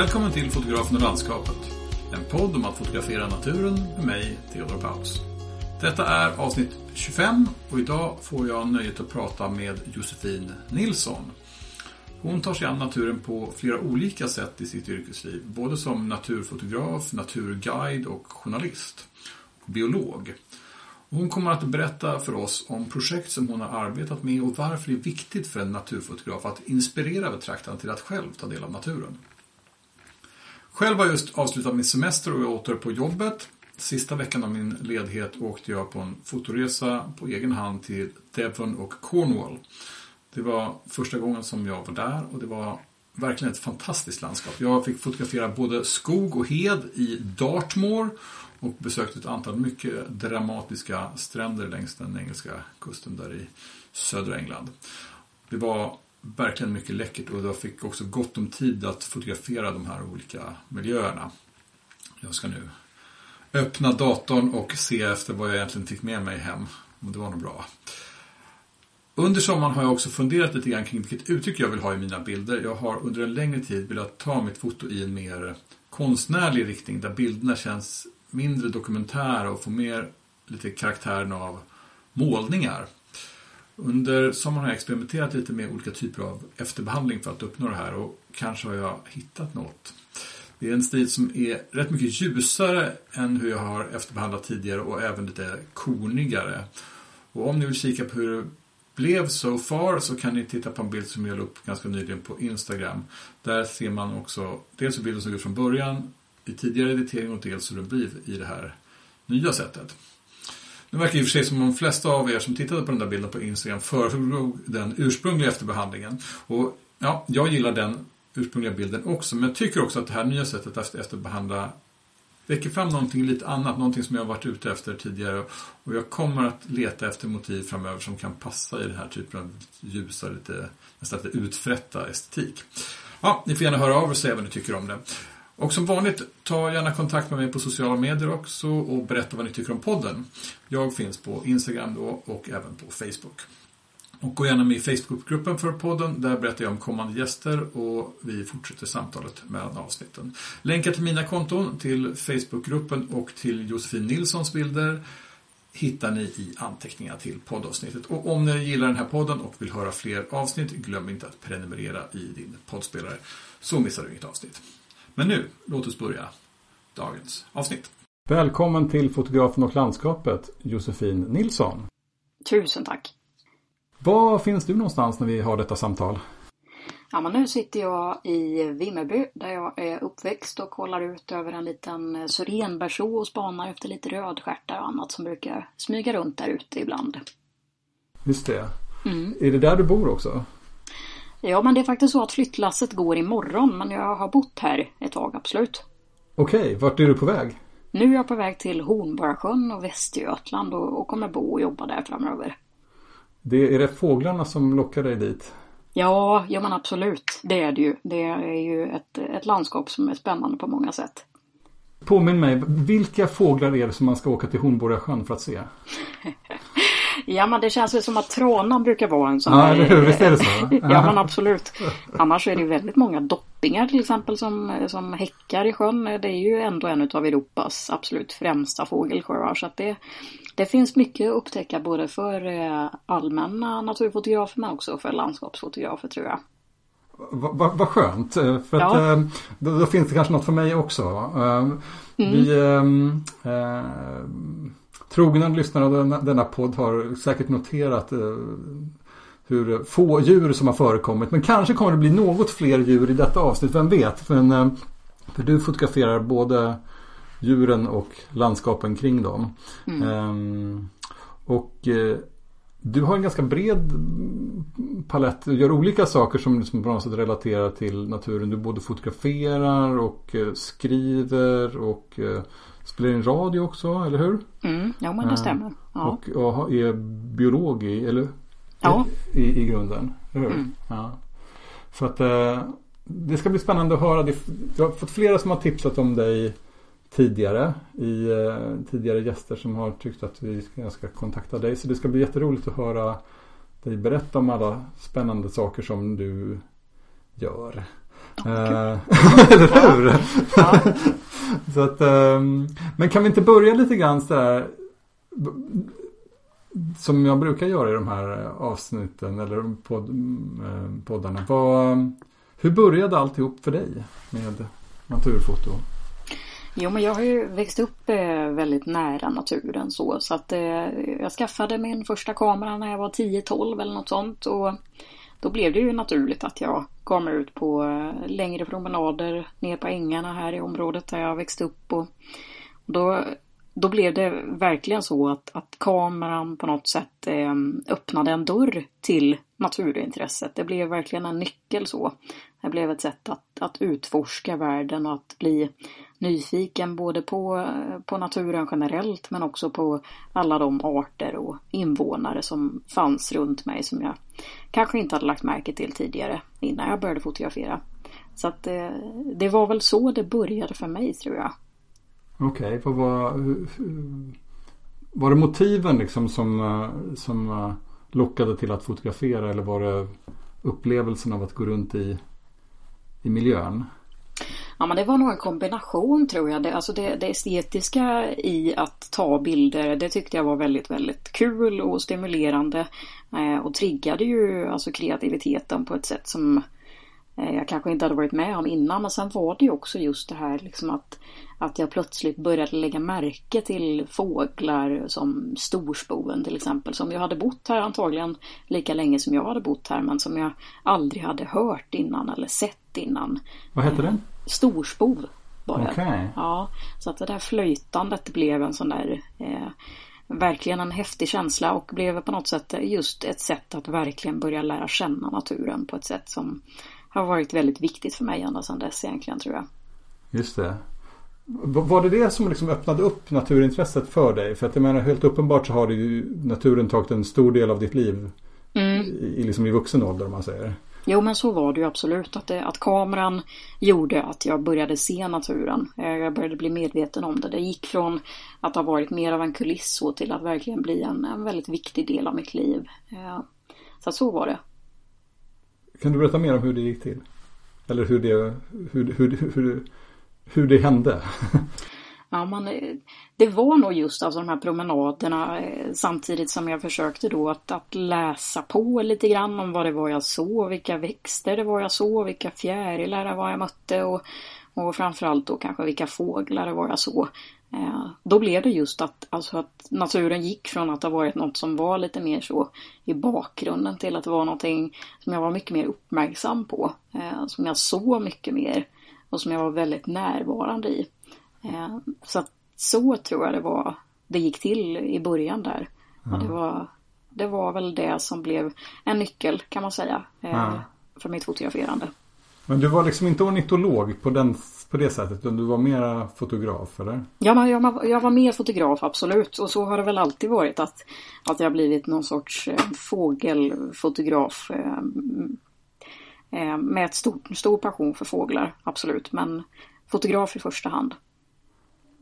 Välkommen till Fotografen och landskapet. En podd om att fotografera naturen med mig, Theodor Paus. Detta är avsnitt 25 och idag får jag nöjet att prata med Josefin Nilsson. Hon tar sig an naturen på flera olika sätt i sitt yrkesliv. Både som naturfotograf, naturguide och journalist. Och biolog. Hon kommer att berätta för oss om projekt som hon har arbetat med och varför det är viktigt för en naturfotograf att inspirera betraktaren till att själv ta del av naturen. Själv har jag just avslutat min semester och är åter på jobbet. Sista veckan av min ledighet åkte jag på en fotoresa på egen hand till Devon och Cornwall. Det var första gången som jag var där och det var verkligen ett fantastiskt landskap. Jag fick fotografera både skog och hed i Dartmoor och besökte ett antal mycket dramatiska stränder längs den engelska kusten där i södra England. Det var verkligen mycket läckert och jag fick också gott om tid att fotografera de här olika miljöerna. Jag ska nu öppna datorn och se efter vad jag egentligen fick med mig hem. Och det var nog bra. Under sommaren har jag också funderat lite grann kring vilket uttryck jag vill ha i mina bilder. Jag har under en längre tid velat ta mitt foto i en mer konstnärlig riktning där bilderna känns mindre dokumentära och får mer lite karaktären av målningar. Under sommaren har jag experimenterat lite med olika typer av efterbehandling för att uppnå det här och kanske har jag hittat något. Det är en stil som är rätt mycket ljusare än hur jag har efterbehandlat tidigare och även lite kornigare. Och om ni vill kika på hur det blev so far så kan ni titta på en bild som jag la upp ganska nyligen på Instagram. Där ser man också dels hur bilden såg ut från början i tidigare editering och dels hur den blir i det här nya sättet. Det verkar i och för sig som de flesta av er som tittade på den där bilden på Instagram föredrog den ursprungliga efterbehandlingen. Och ja, jag gillar den ursprungliga bilden också, men jag tycker också att det här nya sättet att efterbehandla väcker fram någonting lite annat, någonting som jag har varit ute efter tidigare. Och jag kommer att leta efter motiv framöver som kan passa i den här typen av ljusa, lite, nästan lite utfrätta estetik. Ja, ni får gärna höra av er och säga vad ni tycker om det. Och som vanligt, ta gärna kontakt med mig på sociala medier också och berätta vad ni tycker om podden. Jag finns på Instagram då och även på Facebook. Och gå gärna med i Facebookgruppen för podden. Där berättar jag om kommande gäster och vi fortsätter samtalet mellan avsnitten. Länkar till mina konton, till Facebookgruppen och till Josefin Nilssons bilder hittar ni i anteckningar till poddavsnittet. Och om ni gillar den här podden och vill höra fler avsnitt, glöm inte att prenumerera i din poddspelare så missar du inget avsnitt. Men nu, låt oss börja dagens avsnitt. Välkommen till fotografen och landskapet, Josefin Nilsson. Tusen tack. Var finns du någonstans när vi har detta samtal? Ja, men nu sitter jag i Vimmerby där jag är uppväxt och kollar ut över en liten syrenbärså och spanar efter lite rödstjärtar och annat som brukar smyga runt där ute ibland. Just det. Mm. Är det där du bor också? Ja, men det är faktiskt så att flyttlasset går imorgon, men jag har bott här ett tag, absolut. Okej, vart är du på väg? Nu är jag på väg till Hornborgasjön och Västergötland och, och kommer bo och jobba där framöver. Det, är det fåglarna som lockar dig dit? Ja, ja men absolut. Det är det ju. Det är ju ett, ett landskap som är spännande på många sätt. Påminn mig, vilka fåglar är det som man ska åka till Hornborgasjön för att se? Ja men det känns ju som att Tråna brukar vara en sån Ja eller hur, visst är det så? ja men absolut. Annars är det väldigt många doppingar till exempel som, som häckar i sjön. Det är ju ändå en av Europas absolut främsta fågelsjöar. Så att det, det finns mycket att upptäcka både för eh, allmänna naturfotografer men också för landskapsfotografer tror jag. Vad va, va skönt. Eh, för att, ja. Eh, då, då, finns det kanske något för mig också. Mm. Vi, äh, Trogna lyssnare av denna, denna podd har säkert noterat eh, hur få djur som har förekommit. Men kanske kommer det bli något fler djur i detta avsnitt, vem vet? Men, eh, för du fotograferar både djuren och landskapen kring dem. Mm. Ehm, och eh, du har en ganska bred palett. Du gör olika saker som liksom på något sätt relaterar till naturen. Du både fotograferar och eh, skriver och eh, Spelar in radio också, eller hur? Mm, ja men det stämmer. Ja. Och, och är biolog i, eller? Ja. I, i grunden, eller hur? Mm. Ja. Så att eh, det ska bli spännande att höra. Jag har fått flera som har tipsat om dig tidigare i eh, tidigare gäster som har tyckt att vi ska, ska kontakta dig. Så det ska bli jätteroligt att höra dig berätta om alla spännande saker som du gör. Okay. Eller hur? Ja. så att, um, men kan vi inte börja lite grann så där som jag brukar göra i de här avsnitten eller podd, eh, poddarna. Vad, hur började alltihop för dig med naturfoto? Jo men jag har ju växt upp eh, väldigt nära naturen så. Så att eh, jag skaffade min första kamera när jag var 10-12 eller något sånt. Och då blev det ju naturligt att jag gav mig ut på eh, längre promenader ner på ängarna här i området där jag växte upp. Och då då blev det verkligen så att, att kameran på något sätt eh, öppnade en dörr till naturintresset. Det blev verkligen en nyckel så. Det blev ett sätt att, att utforska världen och att bli nyfiken både på, på naturen generellt men också på alla de arter och invånare som fanns runt mig som jag kanske inte hade lagt märke till tidigare innan jag började fotografera. Så att det, det var väl så det började för mig tror jag. Okej, okay, vad var, det motiven liksom som, som eh, lockade till att fotografera eller var det upplevelsen av att gå runt i, i miljön? Ja men det var nog en kombination tror jag. Det, alltså det, det estetiska i att ta bilder det tyckte jag var väldigt väldigt kul och stimulerande. Eh, och triggade ju alltså kreativiteten på ett sätt som Eh, jag kanske inte hade varit med om innan. Men sen var det ju också just det här liksom att, att jag plötsligt började lägga märke till fåglar som storspoven till exempel. Som jag hade bott här antagligen lika länge som jag hade bott här. Men som jag aldrig hade hört innan eller sett innan. Vad hette den? Storspov var det. Okay. Ja, så att det där flöjtandet blev en sån där eh, verkligen en häftig känsla och blev på något sätt just ett sätt att verkligen börja lära känna naturen på ett sätt som har varit väldigt viktigt för mig ända sedan dess egentligen tror jag. Just det. Var det det som liksom öppnade upp naturintresset för dig? För att jag menar helt uppenbart så har ju naturen tagit en stor del av ditt liv mm. i, liksom i vuxen ålder om man säger. Jo men så var det ju absolut. Att, det, att kameran gjorde att jag började se naturen. Eh, jag började bli medveten om det. Det gick från att ha varit mer av en kuliss till att verkligen bli en, en väldigt viktig del av mitt liv. Eh, så så var det. Kan du berätta mer om hur det gick till? Eller hur det, hur, hur, hur, hur det hände? Ja, man, eh, det var nog just alltså de här promenaderna eh, samtidigt som jag försökte då att, att läsa på lite grann om vad det var jag såg, vilka växter det var jag såg, vilka fjärilar det var jag mötte och, och framförallt då kanske vilka fåglar det var jag såg. Eh, då blev det just att, alltså att naturen gick från att ha varit något som var lite mer så i bakgrunden till att det var någonting som jag var mycket mer uppmärksam på. Som jag såg mycket mer och som jag var väldigt närvarande i. Eh, så så tror jag det var det gick till i början där. Mm. Och det, var, det var väl det som blev en nyckel kan man säga mm. för mitt fotograferande. Men du var liksom inte ornitolog på, den, på det sättet utan du var mera fotograf eller? Ja, men jag, jag var mer fotograf absolut och så har det väl alltid varit att, att jag blivit någon sorts eh, fågelfotograf eh, eh, med ett stor, stor passion för fåglar, absolut. Men fotograf i första hand.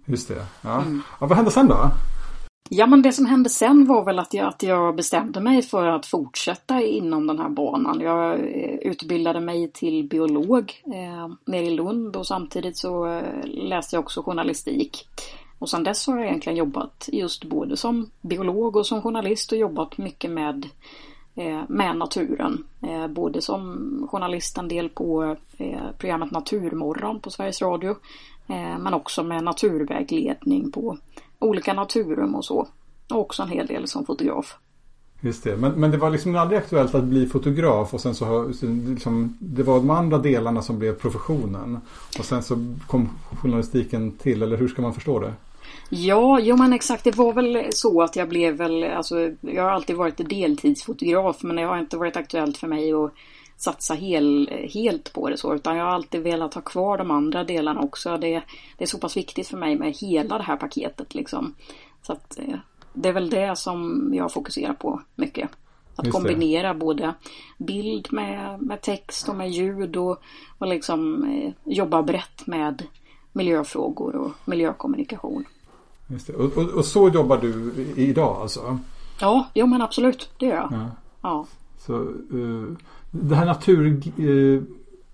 Just det. Ja. Mm. ja vad hände sen då? Ja men det som hände sen var väl att jag, att jag bestämde mig för att fortsätta inom den här banan. Jag eh, utbildade mig till biolog eh, nere i Lund och samtidigt så eh, läste jag också journalistik. Och sedan dess har jag egentligen jobbat just både som biolog och som journalist och jobbat mycket med, eh, med naturen. Eh, både som journalist en del på eh, programmet Naturmorgon på Sveriges Radio. Men också med naturvägledning på olika naturrum och så. Och också en hel del som fotograf. Just det, men, men det var liksom aldrig aktuellt att bli fotograf och sen så liksom, det var de andra delarna som blev professionen. Och sen så kom journalistiken till, eller hur ska man förstå det? Ja, jo men exakt. Det var väl så att jag blev väl, alltså jag har alltid varit deltidsfotograf men det har inte varit aktuellt för mig att satsa hel, helt på det så utan jag har alltid velat ha kvar de andra delarna också. Det, det är så pass viktigt för mig med hela det här paketet liksom. Så att eh, det är väl det som jag fokuserar på mycket. Att kombinera både bild med, med text och med ljud och, och liksom eh, jobba brett med miljöfrågor och miljökommunikation. Just det. Och, och, och, så jobbar du idag alltså? Ja, jo men absolut, det gör jag. Ja. ja. Så, uh, det här natur... Uh,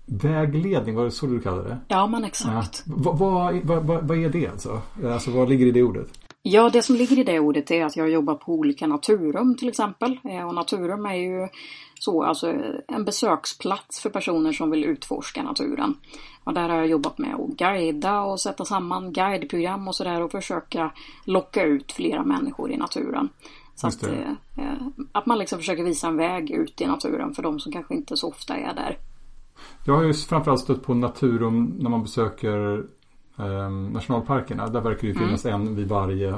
Vägledning, var det så du kallade det? Ja, men exakt. Ja. Vad, vad, vad, vad är det alltså? Alltså vad ligger i det ordet? Ja, det som ligger i det ordet är att jag jobbar på olika naturrum till exempel. Eh, och naturum är ju så, alltså en besöksplats för personer som vill utforska naturen. Och där har jag jobbat med att guida och sätta samman guideprogram och sådär och försöka locka ut flera människor i naturen. Så att, eh, eh, att man liksom försöker visa en väg ut i naturen för de som kanske inte så ofta är där. Jag har ju framförallt stött på naturum när man besöker eh, nationalparkerna. Där verkar det ju finnas mm. en vid varje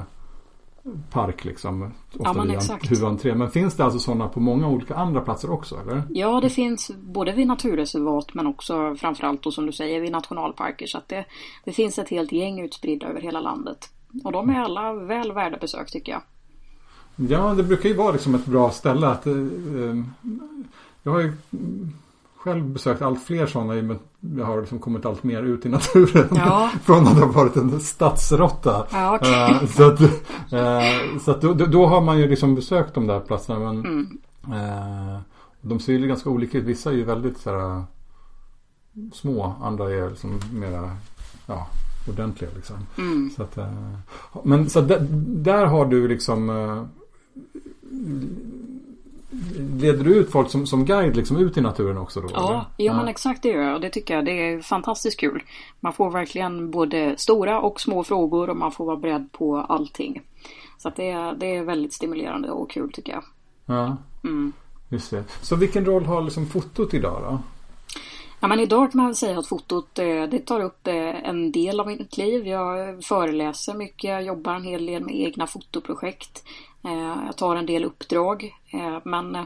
park liksom. Ofta ja, men exakt. huvudentré. Men finns det alltså sådana på många olika andra platser också eller? Ja det finns både vid naturreservat men också framförallt då som du säger vid nationalparker. Så att det, det finns ett helt gäng utspridda över hela landet. Och de är alla väl värda besök tycker jag. Ja det brukar ju vara liksom ett bra ställe att eh, eh Jag har ju själv besökt allt fler sådana i och med att jag har liksom kommit allt mer ut i naturen. Ja. Från att ha varit en stadsrotta. Ja, okay. uh, så att, uh, så att då, då, har man ju liksom besökt de där platserna. Men, mm. uh, de ser ju ganska olika ut. Vissa är ju väldigt så här, små. Andra är liksom mera ja, ordentliga. Liksom. Mm. Så att, men så där, där, har du liksom Leder du ut folk som, som guide liksom ut i naturen också då? Ja, ja, men exakt det gör jag. Det tycker jag. Det är fantastiskt kul. Man får verkligen både stora och små frågor och man får vara beredd på allting. Så att det, är, det är väldigt stimulerande och kul tycker jag. Ja, mm. just det. Så vilken roll har liksom fotot idag då? Ja, men idag kan man väl säga att fotot eh, det tar upp eh, en del av mitt liv. Jag föreläser mycket, jag jobbar en hel del med egna fotoprojekt. Eh, jag tar en del uppdrag. Men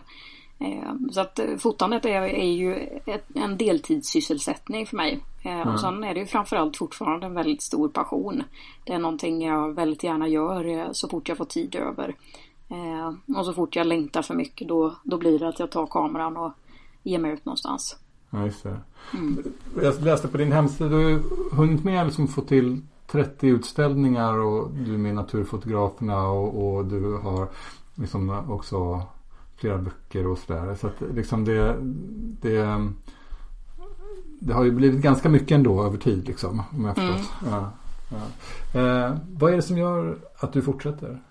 så att fotandet är, är ju ett, en deltidssysselsättning för mig. Mm. Och sen är det ju framförallt fortfarande en väldigt stor passion. Det är någonting jag väldigt gärna gör så fort jag får tid över. Och så fort jag längtar för mycket då, då blir det att jag tar kameran och ger mig ut någonstans. Ja, just det. Mm. Jag läste på din hemsida, du har hunnit med liksom få till 30 utställningar och du är med Naturfotograferna och, och du har liksom också flera böcker och sådär. Så att liksom det, det, det har ju blivit ganska mycket ändå över tid liksom. Om jag. Mm. Ja, ja. Eh, vad är det som gör att du fortsätter?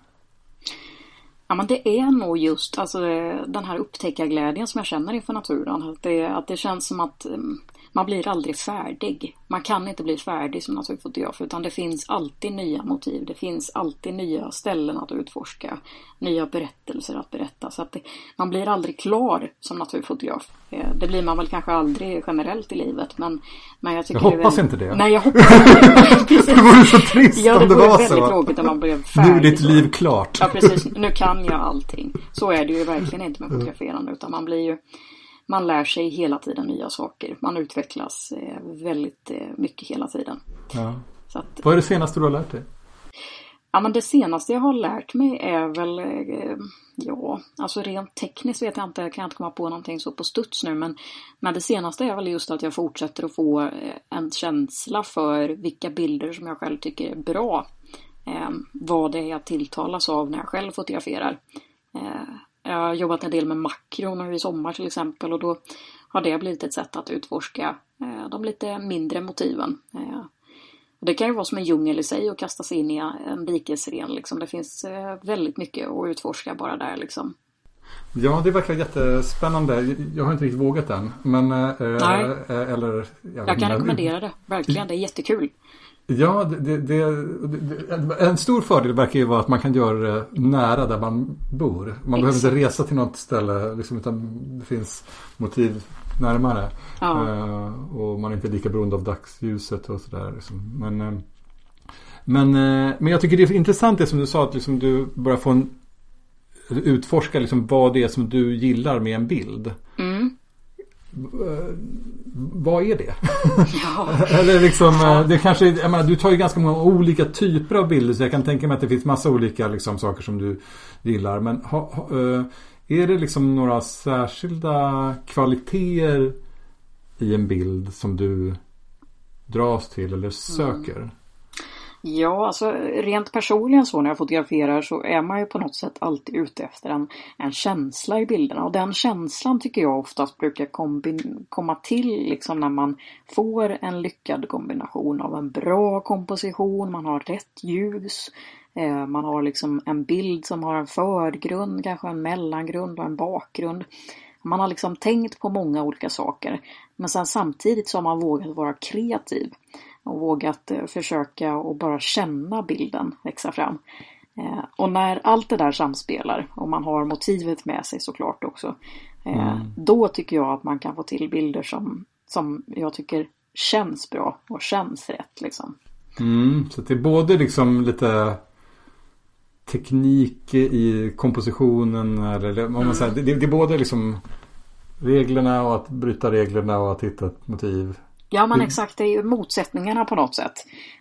Ja men det är nog just alltså, den här upptäckarglädjen som jag känner inför naturen. Att det, att det känns som att mm, man blir aldrig färdig. Man kan inte bli färdig som naturfotograf utan det finns alltid nya motiv. Det finns alltid nya ställen att utforska. Nya berättelser att berätta. Så att det, man blir aldrig klar som naturfotograf. Eh, det blir man väl kanske aldrig generellt i livet. Men, men jag, tycker jag hoppas väl... inte det. Nej jag hoppas inte det. vore så trist ja, om det, var så. det väldigt tråkigt om man blev färdig. Nu är ditt liv klart. Ja precis. Nu kan jag allting. Så är det ju verkligen inte med fotograferande. Utan man blir ju man lär sig hela tiden nya saker. Man utvecklas eh, väldigt eh, mycket hela tiden. Ja. Att, Vad är det senaste du har lärt dig? Ja men det senaste jag har lärt mig är väl eh, Ja, alltså rent tekniskt vet jag inte, jag kan inte komma på någonting så på studs nu men Men det senaste är väl just att jag fortsätter att få en känsla för vilka bilder som jag själv tycker är bra. Eh, vad det är jag tilltalas av när jag själv fotograferar. Eh, jag har jobbat en del med makro nu i sommar till exempel och då har det blivit ett sätt att utforska eh, de lite mindre motiven. Eh, det kan ju vara som en djungel i sig att kasta sig in i en dikesren. Liksom. Det finns eh, väldigt mycket att utforska bara där. Liksom. Ja, det verkar jättespännande. Jag har inte riktigt vågat än. Men, Nej. eller, jag, jag kan rekommendera det. Verkligen, det är jättekul. Ja, det, det, det, en stor fördel verkar ju vara att man kan göra det nära där man bor. Man Exakt. behöver inte resa till något ställe liksom, utan det finns motiv närmare. Ja. Uh, och man är inte lika beroende av dagsljuset och sådär. Liksom. Men, uh, men, uh, men jag tycker det är intressant det som du sa att liksom, du börjar få en utforska liksom, vad det är som du gillar med en bild. Mm. Vad är det? Ja. Eller liksom. Eh, det kanske, jag menar, du tar ju ganska många olika typer av bilder så jag kan tänka mig att det finns massa olika liksom, saker som du gillar. Men ha, ha, eh, är det liksom några särskilda kvaliteter i en bild som du dras till eller söker? Mm. Ja, alltså rent personligen så när jag fotograferar så är man ju på något sätt alltid ute efter en, en känsla i bilderna och den känslan tycker jag oftast brukar komma till liksom när man får en lyckad kombination av en bra komposition, man har rätt ljus, eh, man har liksom en bild som har en förgrund, kanske en mellangrund och en bakgrund. Man har liksom tänkt på många olika saker men sen samtidigt så har man vågat vara kreativ och vågat eh, försöka och bara känna bilden växa fram. Eh, och när allt det där samspelar och man har motivet med sig såklart också. Eh, mm. Då tycker jag att man kan få till bilder som, som jag tycker känns bra och känns rätt liksom. Mm, så det är både liksom lite teknik i kompositionen eller om man mm. säger, det, det, är både liksom reglerna och att bryta reglerna och att hitta ett motiv. Ja men exakt, det är ju motsättningarna på något sätt.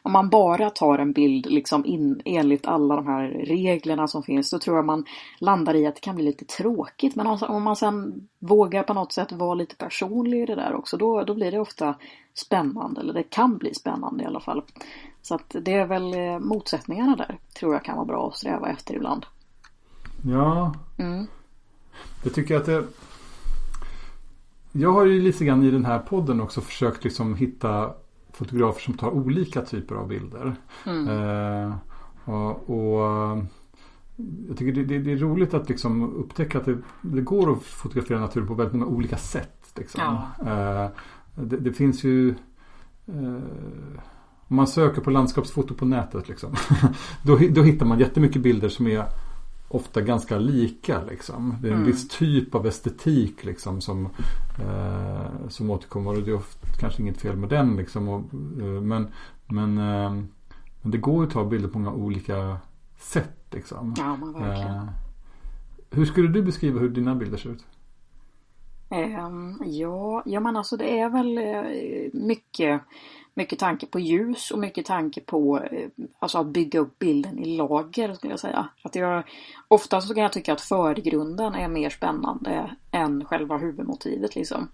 Om man bara tar en bild liksom in, enligt alla de här reglerna som finns, då tror jag man landar i att det kan bli lite tråkigt. Men om man sen vågar på något sätt vara lite personlig i det där också, då, då blir det ofta spännande. Eller det kan bli spännande i alla fall. Så att det är väl eh, motsättningarna där, tror jag kan vara bra att sträva efter ibland. Ja. Mm. Jag tycker att det jag har ju lite grann i den här podden också försökt liksom hitta fotografer som tar olika typer av bilder. Mm. Eh, och, och, jag tycker det, det, det, är roligt att liksom upptäcka att det, det, går att fotografera naturen på väldigt många olika sätt. Liksom. Ja. Eh, det, finns ju eh, om man söker på landskapsfoto på nätet liksom, då, då hittar man jättemycket bilder som är ofta ganska lika. Liksom. Det är en mm. viss typ av estetik liksom, som, eh, som återkommer. Och det är ofta, kanske inget fel med den. Liksom, och, eh, men, men, eh, men det går att ta bilder på många olika sätt. Liksom. Ja, men verkligen. Eh, hur skulle du beskriva hur dina bilder ser ut? Um, ja, ja men alltså det är väl eh, mycket mycket tanke på ljus och mycket tanke på eh, alltså att bygga upp bilden i lager skulle jag säga. Att jag, ofta så kan jag tycka att förgrunden är mer spännande än själva huvudmotivet liksom.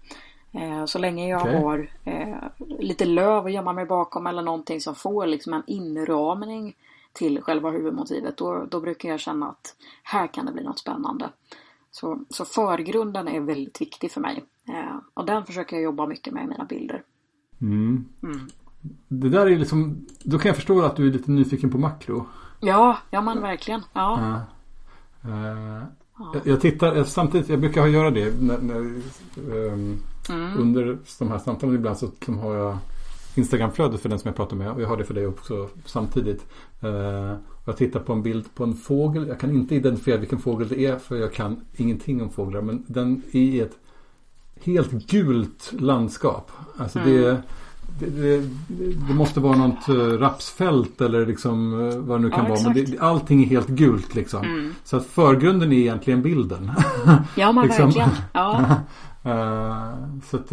Eh, så länge jag okay. har eh, lite löv att gömma mig bakom eller någonting som får liksom en inramning till själva huvudmotivet då, då brukar jag känna att här kan det bli något spännande. Så, så förgrunden är väldigt viktig för mig. och den försöker jag jobba mycket med i mina bilder. Mm. Mm. Det där är liksom, då kan jag förstå att du är lite nyfiken på makro. Ja, ja men verkligen. Ja. ja. Uh, ja. Jag, jag, tittar, samtidigt, jag brukar göra det när, när, um, mm. under de här samtalen ibland så har jag Instagramflödet för den som jag pratar med och jag har det för dig också samtidigt. Uh, jag tittar på en bild på en fågel. Jag kan inte identifiera vilken fågel det är för jag kan ingenting om fåglar men den är i ett helt gult landskap. Alltså mm. det, det, det, det, måste vara något uh, rapsfält eller liksom uh, vad det nu kan ja, vara. Men det, allting är helt gult liksom. Mm. Så att förgrunden är egentligen bilden. Ja men liksom. verkligen. Ja. uh, så att,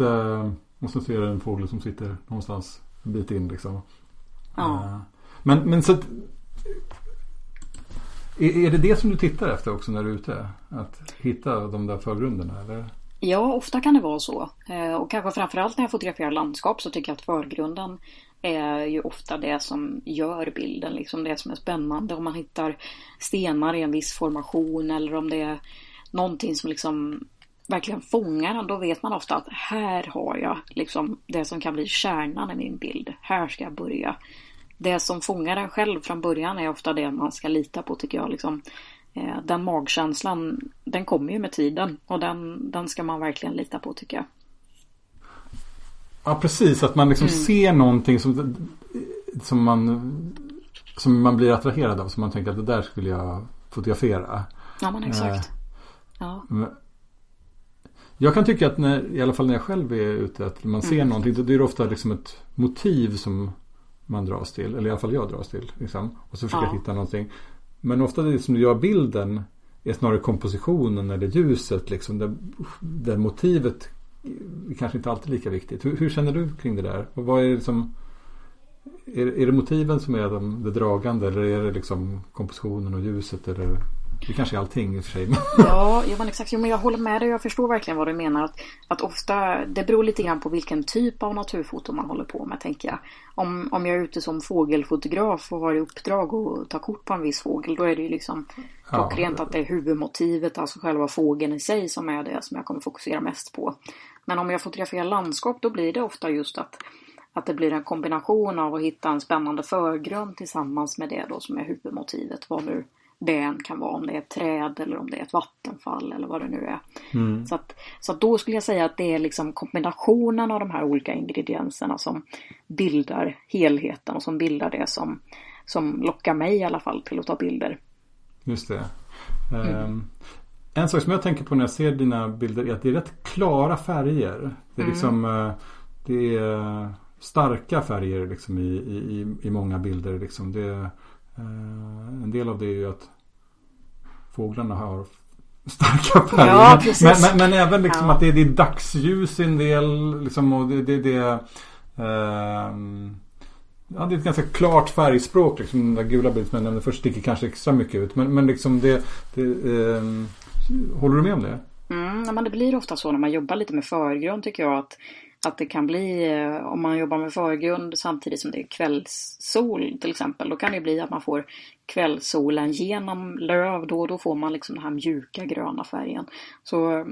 och så ser jag en fågel som sitter någonstans en bit in liksom. Ja. men, men så att, är, är det det som du tittar efter också när du är ute? Att hitta de där förgrunderna eller? Ja, ofta kan det vara så. Eh, och kanske framförallt när jag fotograferar landskap så tycker jag att förgrunden är ju ofta det som gör bilden, liksom det som är spännande. Om man hittar stenar i en viss formation eller om det är någonting som liksom verkligen fångar en, då vet man ofta att här har jag liksom det som kan bli kärnan i min bild. Här ska jag börja. Det som fångar en själv från början är ofta det man ska lita på tycker jag. Liksom, den magkänslan, den kommer ju med tiden och den, den ska man verkligen lita på tycker jag. Ja precis, att man liksom mm. ser någonting som, som, man, som man blir attraherad av. Som man tänker att det där skulle jag fotografera. Ja men exakt. Eh, ja. Jag kan tycka att när, i alla fall när jag själv är ute, att man ser mm. någonting, då är det ofta liksom ett motiv som man dras till. Eller i alla fall jag dras till. Liksom. Och så försöker ja. jag hitta någonting. Men ofta det som gör bilden är snarare kompositionen eller ljuset. Liksom, där, där motivet är kanske inte alltid är lika viktigt. Hur, hur, känner du kring det där? Och vad är det som är, är det motiven som är de, det dragande eller är det liksom kompositionen och ljuset? Eller? Det kanske är allting i och för sig. Ja, ja men exakt. Jo, men jag håller med dig. Jag förstår verkligen vad du menar. Att, att ofta, det beror lite grann på vilken typ av naturfoto man håller på med, tänker jag. Om, om jag är ute som fågelfotograf och har i uppdrag att ta kort på en viss fågel, då är det ju liksom klockrent ja. att det är huvudmotivet, alltså själva fågeln i sig, som är det som jag kommer fokusera mest på. Men om jag fotograferar landskap, då blir det ofta just att att det blir en kombination av att hitta en spännande förgrund tillsammans med det då som är huvudmotivet. Vad nu det än kan vara. Om det är ett träd eller om det är ett vattenfall eller vad det nu är. Mm. Så, att, så att då skulle jag säga att det är liksom kombinationen av de här olika ingredienserna som bildar helheten och som bildar det som, som lockar mig i alla fall till att ta bilder. Just det. Mm. Um, en sak som jag tänker på när jag ser dina bilder är att det är rätt klara färger. Det är mm. liksom uh, det är starka färger liksom i, i, i många bilder. Liksom. Det, eh, en del av det är ju att fåglarna har starka färger. Ja, men, men, men, även liksom ja. att det är, det är dagsljus i en del. Liksom, och det, det, det eh, Ja, det är ett ganska klart färgspråk. Liksom, den där gula bilden som jag nämnde först sticker kanske extra mycket ut. Men, men liksom det, det eh, Håller du med om det? Mm, men det blir ofta så när man jobbar lite med förgrund tycker jag. att att det kan bli, eh, om man jobbar med förgrund samtidigt som det är kvällssol till exempel, då kan det bli att man får kvällssolen genom löv då, då får man liksom den här mjuka gröna färgen. Så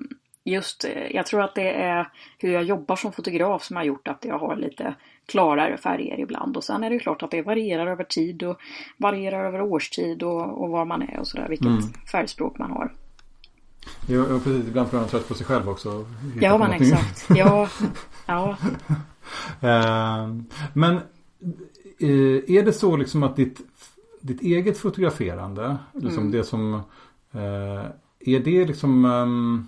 just, eh, jag tror att det är hur jag jobbar som fotograf som har gjort att jag har lite klarare färger ibland. Och sen är det klart att det varierar över tid och varierar över årstid och, och var man är och sådär, vilket mm. färgspråk man har. Ja, precis. Ibland blir man trött på sig själv också. Ja, men exakt. Ja, ja. Ehm, men eh, är det så liksom att ditt, ditt eget fotograferande, liksom mm. det som eh, är det liksom ehm,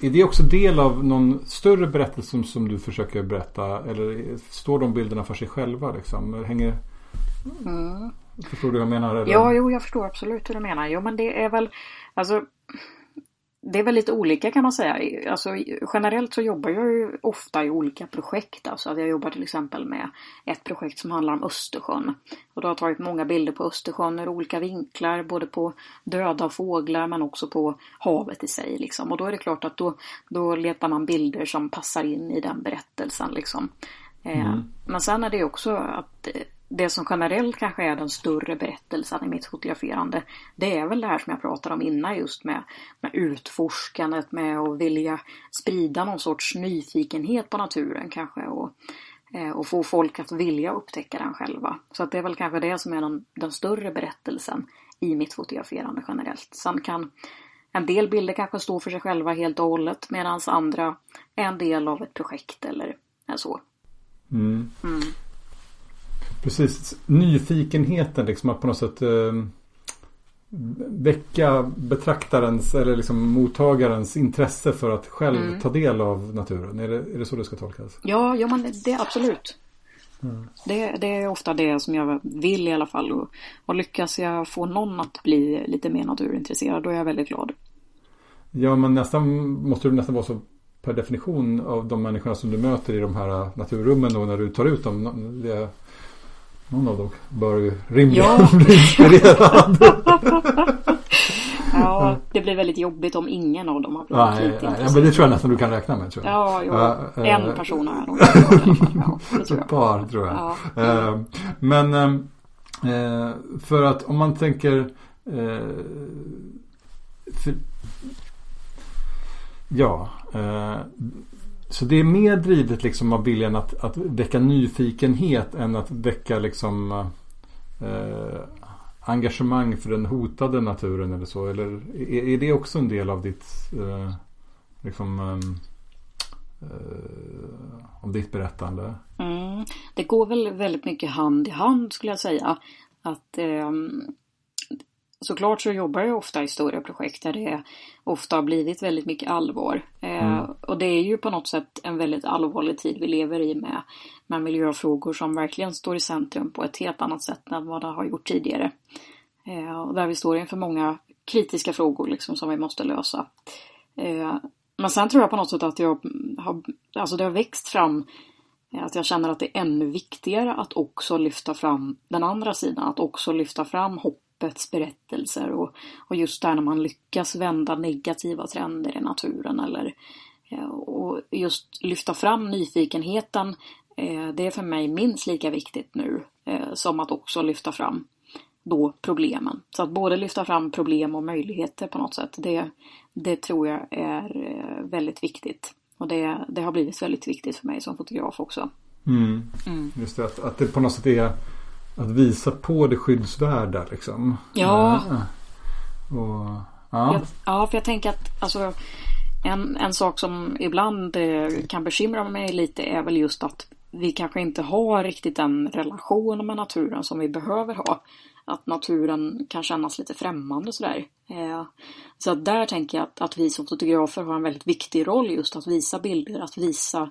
är det också del av någon större berättelse som, som du försöker berätta? Eller står de bilderna för sig själva? Liksom? Hänger, mm. Förstår du vad jag menar? Eller? Ja, jo, jag förstår absolut hur du menar. Jo, men det är väl, alltså det är väl lite olika kan man säga. Alltså, generellt så jobbar jag ju ofta i olika projekt. Alltså att jag jobbar till exempel med ett projekt som handlar om Östersjön. Och då har jag tagit många bilder på Östersjön ur olika vinklar. Både på döda fåglar men också på havet i sig. Liksom. Och då är det klart att då, då letar man bilder som passar in i den berättelsen. Liksom. Eh, mm. Men sen är det också att det som generellt kanske är den större berättelsen i mitt fotograferande det är väl det här som jag pratade om innan just med, med utforskandet med att vilja sprida någon sorts nyfikenhet på naturen kanske och, eh, och få folk att vilja upptäcka den själva. Så att det är väl kanske det som är den, den större berättelsen i mitt fotograferande generellt. Sen kan en del bilder kanske stå för sig själva helt och hållet medan andra är en del av ett projekt eller så. Mm. Mm. Precis, nyfikenheten liksom att på något sätt eh, väcka betraktarens eller liksom mottagarens intresse för att själv mm. ta del av naturen. Är det, är det så det ska tolkas? Ja, ja men det är absolut. Mm. Det, det, är ofta det som jag vill i alla fall. Och, och lyckas jag få någon att bli lite mer naturintresserad då är jag väldigt glad. Ja, men nästan måste det nästan vara så per definition av de människorna som du möter i de här naturrummen då när du tar ut dem. Det, någon av dem bör ju rimligen ja. bli inspirerad. ja, det blir väldigt jobbigt om ingen av dem har blivit nej, lite nej, men det tror jag nästan du kan räkna med. Tror jag. Ja, jo, en äh, person har jag nog. Ja, det tror jag. Ett par tror jag. Ja. Äh, men äh, för att om man tänker för, Ja, så det är mer drivet liksom av viljan att, att väcka nyfikenhet än att väcka liksom eh, engagemang för den hotade naturen eller så? Eller är, är det också en del av ditt eh, liksom ehm, eh, av ditt berättande? Mm. Det går väl väldigt mycket hand i hand skulle jag säga. Att eh, såklart så jobbar jag ofta i stora projekt där det ofta har blivit väldigt mycket allvar. Eh, mm. och det är ju på något sätt en väldigt allvarlig tid vi lever i med, med miljöfrågor som verkligen står i centrum på ett helt annat sätt än vad det har gjort tidigare. Eh, och där vi står inför många kritiska frågor liksom som vi måste lösa. Eh, men sen tror jag på något sätt att jag har, alltså det har växt fram att jag känner att det är ännu viktigare att också lyfta fram den andra sidan, att också lyfta fram hopp spetsberättelser och, och just där när man lyckas vända negativa trender i naturen eller eh, och just lyfta fram nyfikenheten eh, det är för mig minst lika viktigt nu eh, som att också lyfta fram då problemen. Så att både lyfta fram problem och möjligheter på något sätt det, det tror jag är väldigt viktigt. Och det, det har blivit väldigt viktigt för mig som fotograf också. Mm. Mm. Just det, att, att det på något sätt är att visa på det skyddsvärda liksom. Ja. Och, ja. ja, för jag tänker att alltså, en, en sak som ibland eh, kan bekymra mig lite är väl just att vi kanske inte har riktigt den relation med naturen som vi behöver ha. Att naturen kan kännas lite främmande sådär. Eh, så där tänker jag att, att vi som fotografer har en väldigt viktig roll just att visa bilder, att visa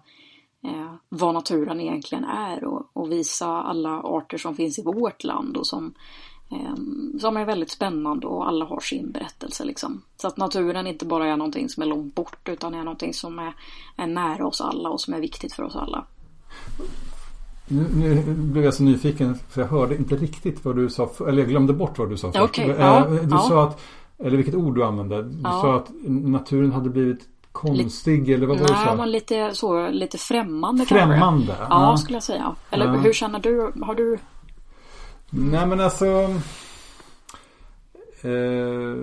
eh, vad naturen egentligen är och, och, visa alla arter som finns i vårt land och som, eh, som är väldigt spännande och alla har sin berättelse liksom. Så att naturen inte bara är någonting som är långt bort utan är någonting som är, är nära oss alla och som är viktigt för oss alla. Nu, nu, blev jag så nyfiken för jag hörde inte riktigt vad du sa, eller jag glömde bort vad du sa först. Okay, ja, du ja. sa att, eller vilket ord du använde, du ja. sa att naturen hade blivit konstig eller vad var det du sa? Nej, lite så, lite främmande Främmande? Ja, ja, skulle jag säga. Eller ja. hur känner du? Har du? Nej men alltså eh...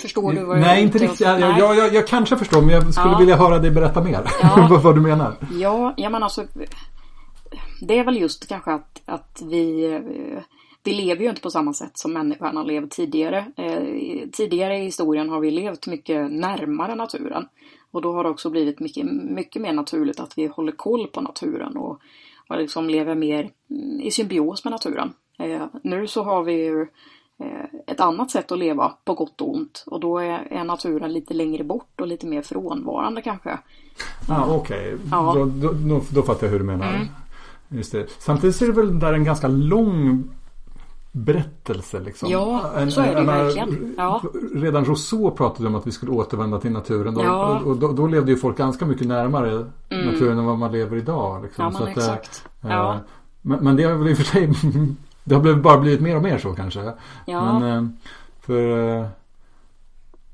Förstår du vad jag Nej, inte riktigt. Jag, jag, jag, jag, kanske förstår men jag skulle ja. vilja höra dig berätta mer. Ja. vad du menar. Ja, ja men alltså. Det är väl just kanske att, att vi eh, vi lever ju inte på samma sätt som människan har levt tidigare. Eh, tidigare i historien har vi levt mycket närmare naturen. Och då har det också blivit mycket, mycket mer naturligt att vi håller koll på naturen och, och liksom lever mer mm, i symbios med naturen. Eh, nu så har vi ju eh, ett annat sätt att leva på gott och ont och då är, naturen lite längre bort och lite mer frånvarande kanske. Ah, Okej, okay. ja. då, då, då, fattar jag hur du menar. Mm. Just det. Samtidigt är det väl där en ganska lång berättelse. Liksom. Ja, en, så är det en, verkligen. Ja. Redan Rousseau pratade om att vi skulle återvända till naturen. Då, ja. och, då, då, levde ju folk ganska mycket närmare mm. naturen än vad man lever idag. Liksom. Ja, men att, exakt. Äh, ja. men, men, det har väl i och för sig Det har bara blivit mer och mer så kanske. Ja. Men, äh, för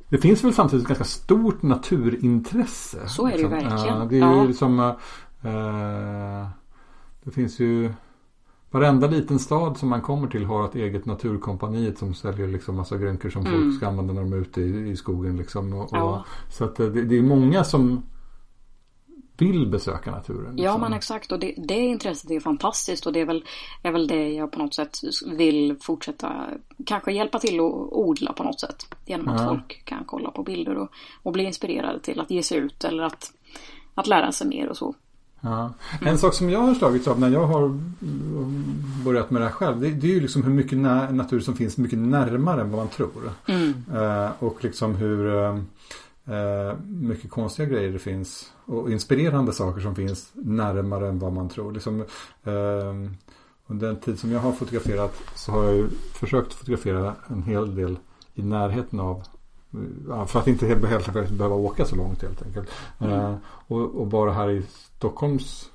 det finns väl samtidigt ett ganska stort naturintresse. Så är det ju liksom. verkligen. det är ju liksom äh, Det finns ju Varenda liten stad som man kommer till har ett eget naturkompaniet som säljer liksom massa grönkor som mm. folk ska använda när de är ute i, i skogen. Liksom. Och, ja. och, så att det, det, är många som vill besöka naturen. Liksom. Ja men exakt och det, det intresset är fantastiskt och det är väl, är väl det jag på något sätt vill fortsätta kanske hjälpa till att odla på något sätt. Genom att ja. folk kan kolla på bilder och, och bli inspirerade till att ge sig ut eller att, att lära sig mer och så. Ja. En sak som jag har slagits av när jag har börjat med det här själv. Det, det är ju liksom hur mycket natur som finns mycket närmare än vad man tror. Mm. Uh, och liksom hur uh, mycket konstiga grejer det finns. Och inspirerande saker som finns närmare än vad man tror. Liksom, uh, under den tid som jag har fotograferat så har jag ju försökt fotografera en hel del i närheten av för att inte helt, helt behöva åka så långt helt enkelt. Mm. och, och, bara här i Stockholms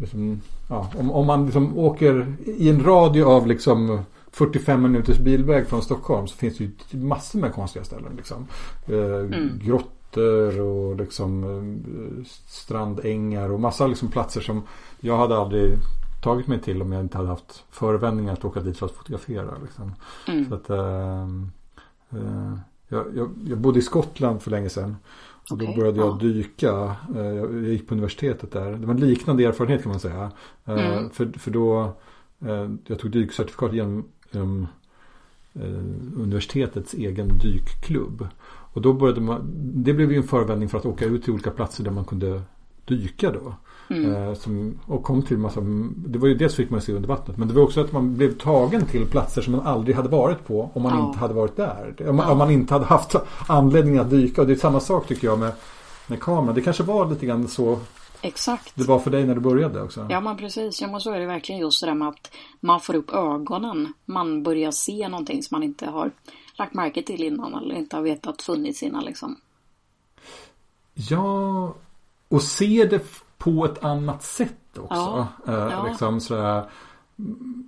liksom, ja, om, om man liksom åker i en radie av liksom 45 minuters bilväg från Stockholm så finns det ju massor med konstiga ställen. Liksom. Eh, mm. Grottor och liksom eh, strandängar och massa liksom platser som jag hade aldrig tagit mig till om jag inte hade haft förevändningar att åka dit för att fotografera. Liksom. Mm. Så att, eh, eh jag, jag, jag bodde i Skottland för länge sedan. Och okay, då började jag ja. dyka. Eh, jag gick på universitetet där. Det var en liknande erfarenhet kan man säga. Eh, mm. För, för då, eh, jag tog dykcertifikat genom, genom universitetets egen dykklubb. Och då började man, det blev ju en förevändning för att åka ut till olika platser där man kunde dyka då. Mm. Eh, som, och kom till massa, det var ju dels fick man se under vattnet men det var också att man blev tagen till platser som man aldrig hade varit på om man ja. inte hade varit där. Om, ja. om, man inte hade haft anledning att dyka. Och det är samma sak tycker jag med, med kameran. Det kanske var lite grann så Exakt. Det var för dig när du började också. Ja men precis. Ja men så är det verkligen just det där med att man får upp ögonen. Man börjar se någonting som man inte har lagt märke till innan eller inte har vetat funnits innan liksom. Ja, och se det på ett annat sätt också. Ja, eh, ja. Liksom sådär,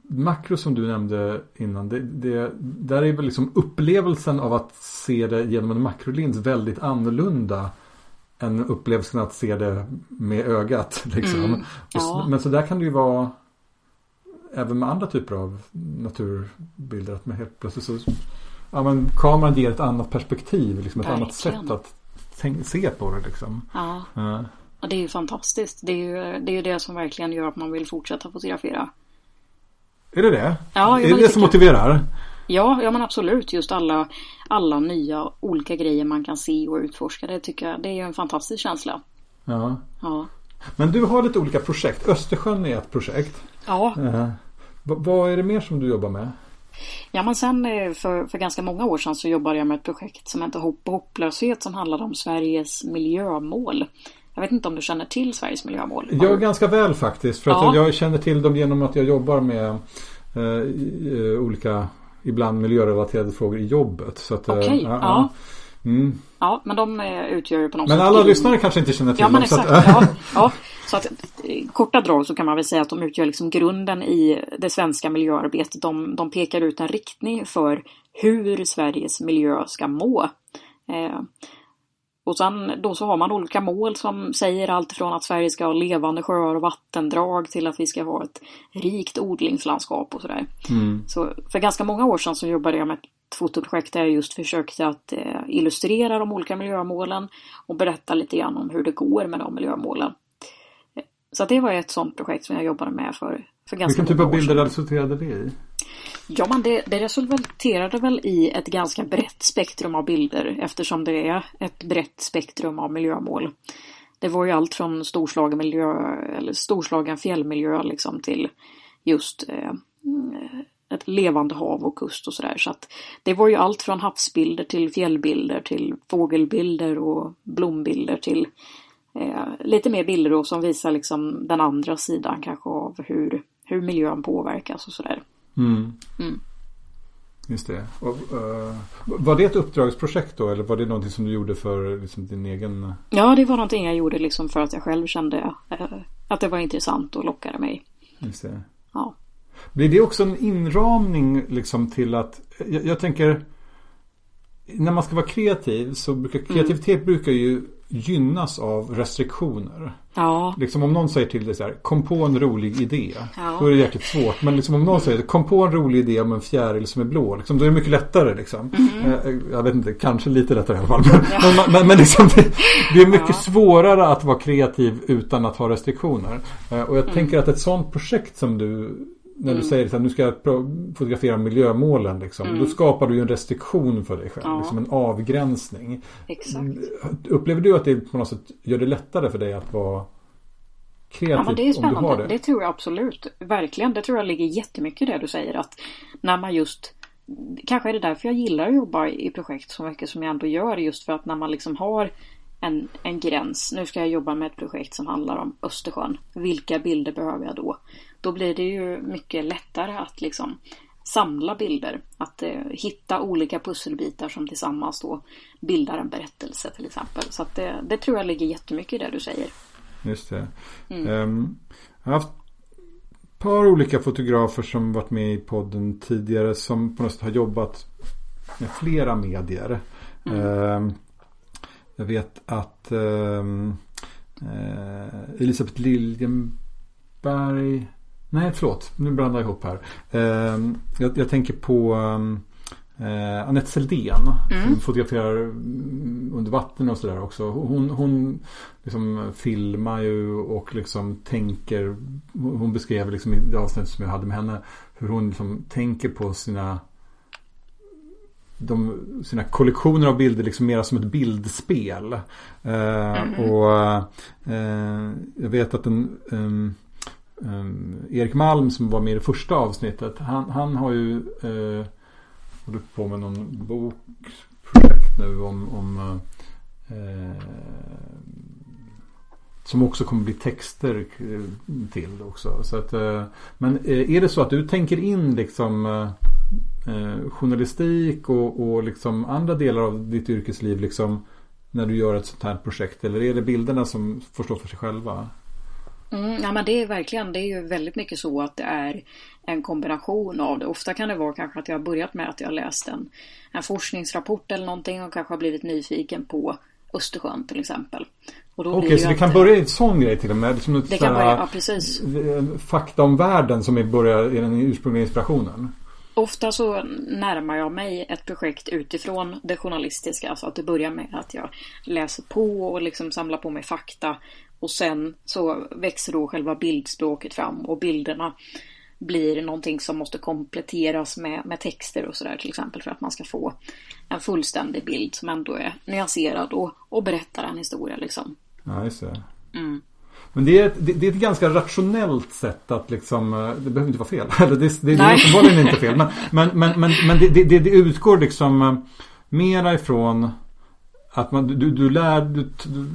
makro som du nämnde innan, det, det, där är väl liksom upplevelsen av att se det genom en makrolins väldigt annorlunda än upplevelsen att se det med ögat. Liksom. Mm, ja. Men så där kan det ju vara även med andra typer av naturbilder. Att man helt plötsligt så, ja, men kameran ger ett annat perspektiv, liksom ett Verkligen. annat sätt att se på det. Liksom. Ja, Ja. det är ju fantastiskt. Det är ju det, är det som verkligen gör att man vill fortsätta fotografera. Är det det? Ja, är det det det som motiverar? Ja, ja men absolut. Just alla, alla nya olika grejer man kan se och utforska. Det tycker jag det är en fantastisk känsla. Ja. Ja. Men du har lite olika projekt. Östersjön är ett projekt. Ja, Eh, v- vad är det mer som du jobbar med? ja men sen eh, för, för ganska många år sedan så jobbade jag med ett projekt som heter Hopp och hopplöshet som handlade om Sveriges miljömål. Jag vet inte om du känner till Sveriges miljömål? Jag du- ganska väl faktiskt. För att Ja. jag känner till dem genom att jag jobbar med eh, eh, olika, ibland miljörelaterade frågor i jobbet. Så att, eh, Okej, ja. Mm. Ja, men de eh, utgör ju på något Men sätt alla in- lyssnare kanske inte känner till Ja men dem. så exakt. att, Ja, ja. Så att i korta drag så kan man väl säga att de utgör liksom grunden i det svenska miljöarbetet. De, de pekar ut en riktning för hur Sveriges miljö ska må. Eh, och sen då så har man olika mål som säger allt från att Sverige ska ha levande sjöar och vattendrag till att vi ska ha ett rikt odlingslandskap och sådär. mm. Så för ganska många år sedan så jobbade jag med ett fotoprojekt där jag just försökte att eh, illustrera de olika miljömålen och berätta lite grann om hur det går med de miljömålen. Eh, Så det var ett sånt projekt som jag jobbade med för, Vilken typ av bilder resulterade det i? Ja, men det, det resulterade väl i ett ganska brett spektrum av bilder eftersom det är ett brett spektrum av miljömål. Det var ju allt från storslagen miljö eller storslagen fjällmiljö liksom till just eh, ett levande hav och kust och sådär. Så att det var ju allt från havsbilder till fjällbilder till fågelbilder och blombilder till eh, lite mer bilder då som visar liksom den andra sidan kanske av hur, hur miljön påverkas och sådär. Mm. Mm. Just det. Och, eh, var det ett uppdragsprojekt då eller var det någonting som du gjorde för liksom, din egen? Ja, det var någonting jag gjorde liksom för att jag själv kände eh, att det var intressant och lockade mig. Just det. Ja. Blir det också en inramning liksom till att jag, jag tänker när man ska vara kreativ så brukar kreativitet brukar ju gynnas av restriktioner. Ja, Liksom om någon säger till dig så här, kom på en rolig idé. Ja. Då är det jäkligt svårt. Men liksom om någon säger, kom på en rolig idé om en fjäril som är blå. Liksom, då är det mycket lättare. Liksom. Eh, Jag vet inte, kanske lite lättare i alla fall. Men, men, men, men liksom, det, det är mycket Ja. svårare att vara kreativ utan att ha restriktioner. Eh, Och jag tänker att ett sånt projekt som du när du säger att nu ska jag fotografera miljömålen. Liksom, Då skapar du ju en restriktion för dig själv. Ja. Liksom en avgränsning. exakt. Upplever du att det på något sätt gör det lättare för dig att vara kreativ Ja, men det är spännande. det? Det tror jag absolut. Verkligen. Det tror jag ligger jättemycket i det du säger. Att när man just Kanske är det därför jag gillar att jobba i projekt så mycket som jag ändå gör. Just för att när man liksom har en, en gräns. Nu ska jag jobba med ett projekt som handlar om Östersjön. Vilka bilder behöver jag då? Då blir det ju mycket lättare att liksom samla bilder. Att eh, hitta olika pusselbitar som tillsammans då bildar en berättelse till exempel. Så att det, det tror jag ligger jättemycket i det du säger. Just det. Mm. Ehm, jag har haft ett par olika fotografer som varit med i podden tidigare som på något sätt har jobbat med flera medier. Mm. Ehm, jag vet att ehm, eh, Elisabeth Liljenberg Nej, förlåt. Nu blandar jag ihop här. Ehm, jag, jag tänker på ehm, eh, Anette Seldén. Som fotograferar mm, under vatten och sådär också. Hon, hon liksom filmar ju och liksom tänker. Hon beskrev liksom i det avsnitt som jag hade med henne. Hur hon liksom tänker på sina de, sina kollektioner av bilder liksom mera som ett bildspel. Eh, Och eh, jag vet att en um, um, Erik Malm som var med i det första avsnittet. Han, han har ju eh, hållit på med någon bokprojekt nu om, om eh, som också kommer bli texter till också. Så att, men är det så att du tänker in liksom eh, eh, journalistik och, och liksom andra delar av ditt yrkesliv liksom när du gör ett sånt här projekt? Eller är det bilderna som får stå för sig själva? Mm, ja men det är verkligen, det är ju väldigt mycket så att det är en kombination av det. Ofta kan det vara kanske att jag har börjat med att jag har läst en, en forskningsrapport eller någonting och kanske har blivit nyfiken på Östersjön till exempel. Okej, okay, så det kan börja i en sån grej till och med? Som det kan börja, ja precis. Fakta om världen som är börjar i den ursprungliga inspirationen? Ofta så närmar jag mig ett projekt utifrån det journalistiska. Alltså att det börjar med att jag läser på och liksom samlar på mig fakta. Och sen så växer då själva bildspråket fram och bilderna blir någonting som måste kompletteras med, med texter och sådär till exempel för att man ska få en fullständig bild som ändå är nyanserad och, och berättar en historia liksom. Ja, just det. Mm. Men det är, ett, det är ett ganska rationellt sätt att liksom, eh, det behöver inte vara fel. Eller det, det, det är uppenbarligen inte fel. Men, men, men, men, men det, det, det utgår liksom eh, mera ifrån att man, du, du lär, du, du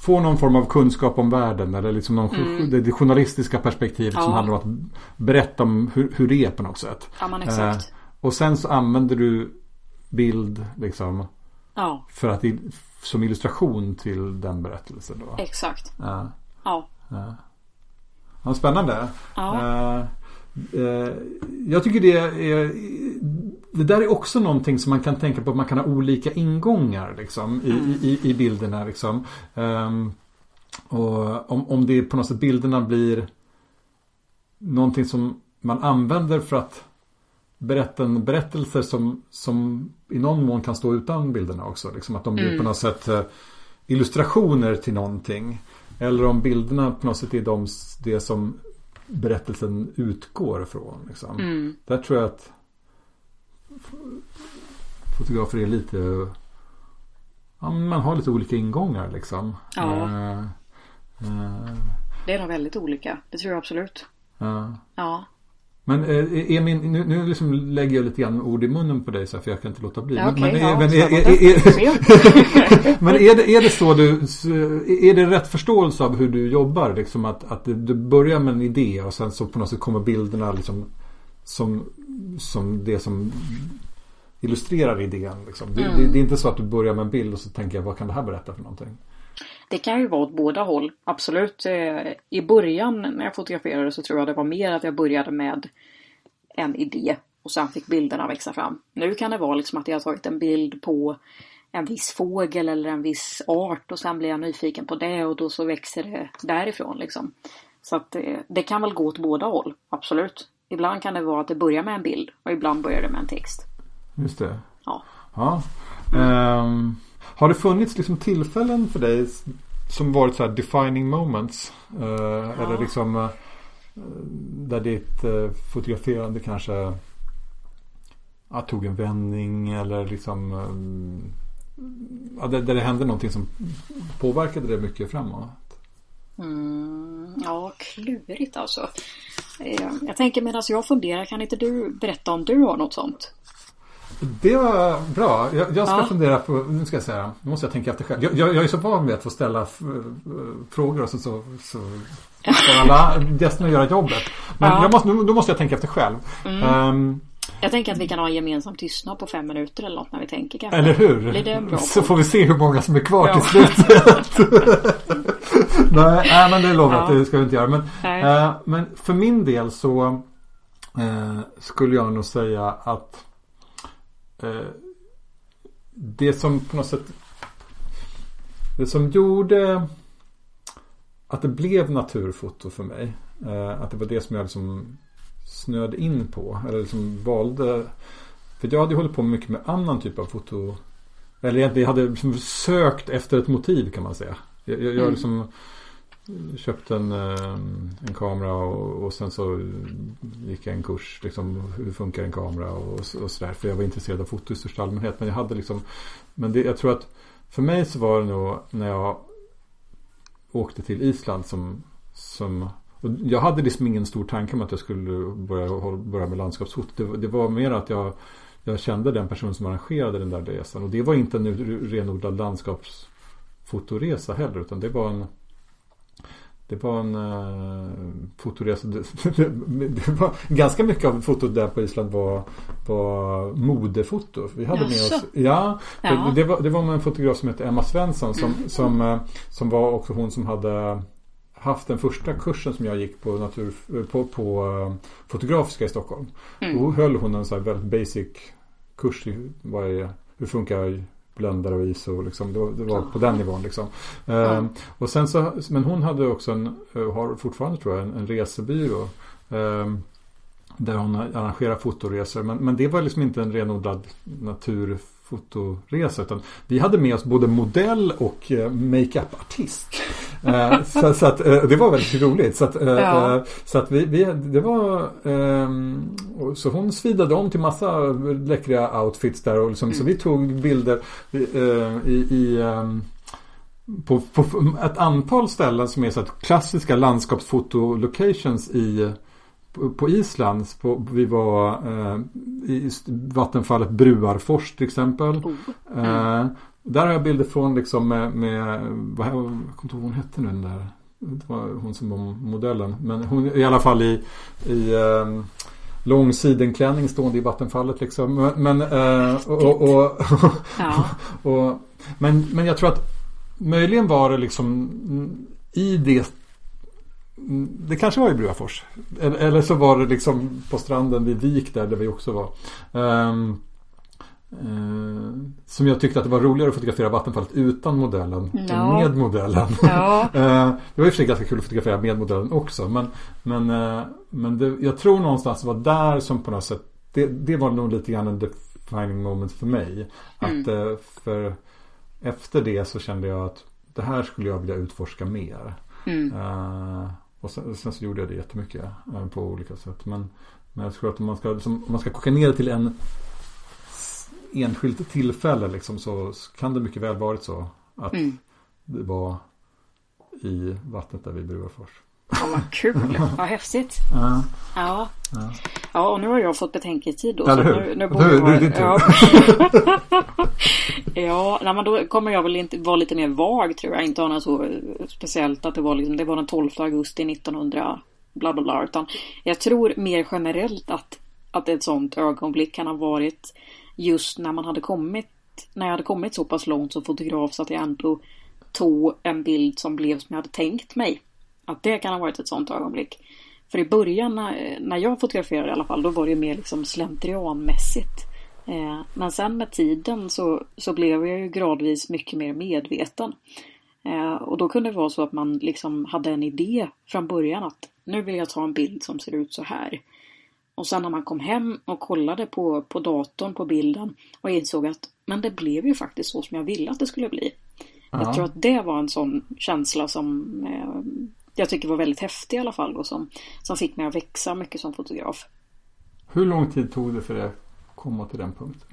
får någon form av kunskap om världen. Eller liksom någon, mm. det, det journalistiska perspektivet ja. som handlar om att berätta om hur, hur det är på något sätt. Ja. Eh, och sen så använder du bild liksom. Ja. För att, som illustration till den berättelsen då. Exakt. Ja. Ja. ja. spännande. Ja. Uh, uh, jag tycker det är Det där är också någonting som man kan tänka på att man kan ha olika ingångar liksom, i, mm. i, i bilderna. Liksom. Um, och om, om det på något sätt bilderna blir någonting som man använder för att berätta en berättelser som, som i någon mån kan stå utan bilderna också. Liksom att de blir mm. på något sätt uh, illustrationer till någonting. Eller om bilderna på något sätt är de, det som berättelsen utgår ifrån. Liksom. Mm. Där tror jag att fotografer är lite ja, man har lite olika ingångar liksom. Ja. Uh, uh, det är nog väldigt olika. Det tror jag absolut. Uh. Ja. Men eh, är min, nu, nu liksom lägger jag lite grann ord i munnen på dig så för jag kan inte låta bli. Ja, okay, men, ja, men, är, är, är, men är, det, är det så du, är det rätt förståelse av hur du jobbar? Liksom att, att du börjar med en idé och sen så på något sätt kommer bilderna liksom som, som det som illustrerar idén. Liksom. Det, mm. det, det är inte så att du börjar med en bild och så tänker jag vad kan det här berätta för någonting? Det kan ju vara åt båda håll, absolut. Eh, I början när jag fotograferade så tror jag det var mer att jag började med en idé och sen fick bilderna växa fram. Nu kan det vara liksom att jag har tagit en bild på en viss fågel eller en viss art och sen blir jag nyfiken på det och då så växer det därifrån liksom. Så att det, eh, det kan väl gå åt båda håll, absolut. Ibland kan det vara att det börjar med en bild och ibland börjar det med en text. Just det. Ja. ja. Um, har det funnits liksom tillfällen för dig som varit så här defining moments? Uh, ja. Eller liksom uh, där ditt uh, fotograferande kanske ja, tog en vändning eller liksom ja, där, där det hände någonting som påverkade det mycket framåt? Mm, ja, klurigt alltså. Jag tänker medan jag funderar, kan inte du berätta om du har något sånt? Det var bra. Jag, jag ska ja. fundera på, nu ska jag säga, nu måste jag tänka efter själv. Jag, jag, jag är så van vid att få ställa frågor och så, så, så ska alla gästerna göra jobbet. Men ja. jag måste, då måste jag tänka efter själv. Mm. Um, jag tänker att vi kan ha en gemensam tystnad på fem minuter eller något när vi tänker kanske. Eller hur? Blir det bra så får vi se hur många som är kvar ja. till slutet. nej, nej, men det lovar jag ja. att det ska vi inte göra. Men, uh, men för min del så uh, skulle jag nog säga att Eh, det som på något sätt Det som gjorde att det blev naturfoto för mig. Eh, att det var det som jag liksom snöade in på. Eller liksom valde. För jag hade hållit på mycket med annan typ av foto. Eller egentligen jag hade liksom sökt efter ett motiv kan man säga. Jag, jag, jag mm. liksom köpte en, eh, en kamera och, och, sen så gick jag en kurs. Liksom, hur funkar en kamera och, och sådär. För jag var intresserad av foto i största allmänhet. Men jag hade liksom Men det, jag tror att för mig så var det nog när jag åkte till Island som, som jag hade liksom ingen stor tanke om att jag skulle börja, börja med landskapsfoto. Det, det var mer att jag, jag kände den person som arrangerade den där resan. Och det var inte en renodlad landskapsfotoresa heller. Utan det var en det var en uh, fotoresa. Det, var ganska mycket av fotot där på Island var, var modefoto. Vi hade med oss, ja, ja. Det, det, var, det var med en fotograf som hette Emma Svensson som, mm. som, uh, som var också hon som hade haft den första kursen som jag gick på, natur, på, på uh, Fotografiska i Stockholm. Mm. Då höll hon en så väldigt basic kurs i vad är, hur funkar bländare och ISO. Liksom. Det, var, det var på den nivån. Liksom. Mm. Uh, och sen så, men hon hade också en, har fortfarande tror jag, en, en resebyrå. Uh, där hon arrangerar fotoresor. Men, men det var liksom inte en renodlad naturfotoresa. Utan vi hade med oss både modell och eh, makeup-artist. eh, så, så, att, eh, det var väldigt roligt. Så att, ja. Så att vi, vi, det var ehm, Så hon svidade om till massa läckra outfits där. Och liksom, mm. Så vi tog bilder i, i ehm, på, på, ett antal ställen som är så att klassiska landskapsfoto-locations i på Island, på, vi var eh, i vattenfallet Bruarfors till exempel. Oh. Mm. Eh, där har jag bilder från liksom med, med vad, jag kommer inte ihåg vad hon hette nu den där. Det var hon som var modellen. Men hon i alla fall i, i eh, lång sidenklänning stående i vattenfallet liksom. Men, eh, och, och, och, men, men jag tror att möjligen var det liksom i det det kanske var i Bruafors. Eller, så var det liksom på stranden vid Vik där, där vi också var. Um, uh, som jag tyckte att det var roligare att fotografera vattenfallet utan modellen ja. än med modellen. Ja. uh, det var i och för sig ganska kul att fotografera med modellen också. Men, men, uh, men det, jag tror någonstans det var där som på något sätt det, det var nog lite grann en defining moment för mig. Mm. Att för efter det så kände jag att det här skulle jag vilja utforska mer. Mm. Och sen, sen, så gjorde jag det jättemycket eh, på olika sätt. Men, men jag tror att om man ska, liksom, om man ska koka ner det till en enskilt tillfälle liksom, så kan det mycket väl varit så att mm. det var i vattnet där vid Bruarfors. Ja, vad kul. Vad häftigt. Ja. Ja. ja. Ja, och nu har jag fått betänketid då. Eller hur? Nu, nu borde nu, vara, nu ja. ja, nej, men då kommer jag väl inte vara lite mer vag tror jag. Inte ha något så speciellt att det var liksom, det var den 12 augusti 1900 bla bla bla. Utan jag tror mer generellt att, att ett sånt ögonblick kan ha varit just när man hade kommit, när jag hade kommit så pass långt som fotograf så att jag ändå tog en bild som blev som jag hade tänkt mig. Att det kan ha varit ett sånt ögonblick. För i början när, jag fotograferade i alla fall, då var det mer liksom slentrianmässigt. Eh, men sen med tiden så, så blev jag ju gradvis mycket mer medveten. Eh, och då kunde det vara så att man liksom hade en idé från början att nu vill jag ta en bild som ser ut så här. Och sen när man kom hem och kollade på, på datorn på bilden och insåg att men det blev ju faktiskt så som jag ville att det skulle bli. Ja. Jag tror att det var en sån känsla som eh, jag tycker var väldigt häftig i alla fall och som, som fick mig att växa mycket som fotograf. Hur lång tid tog det för dig att komma till den punkten?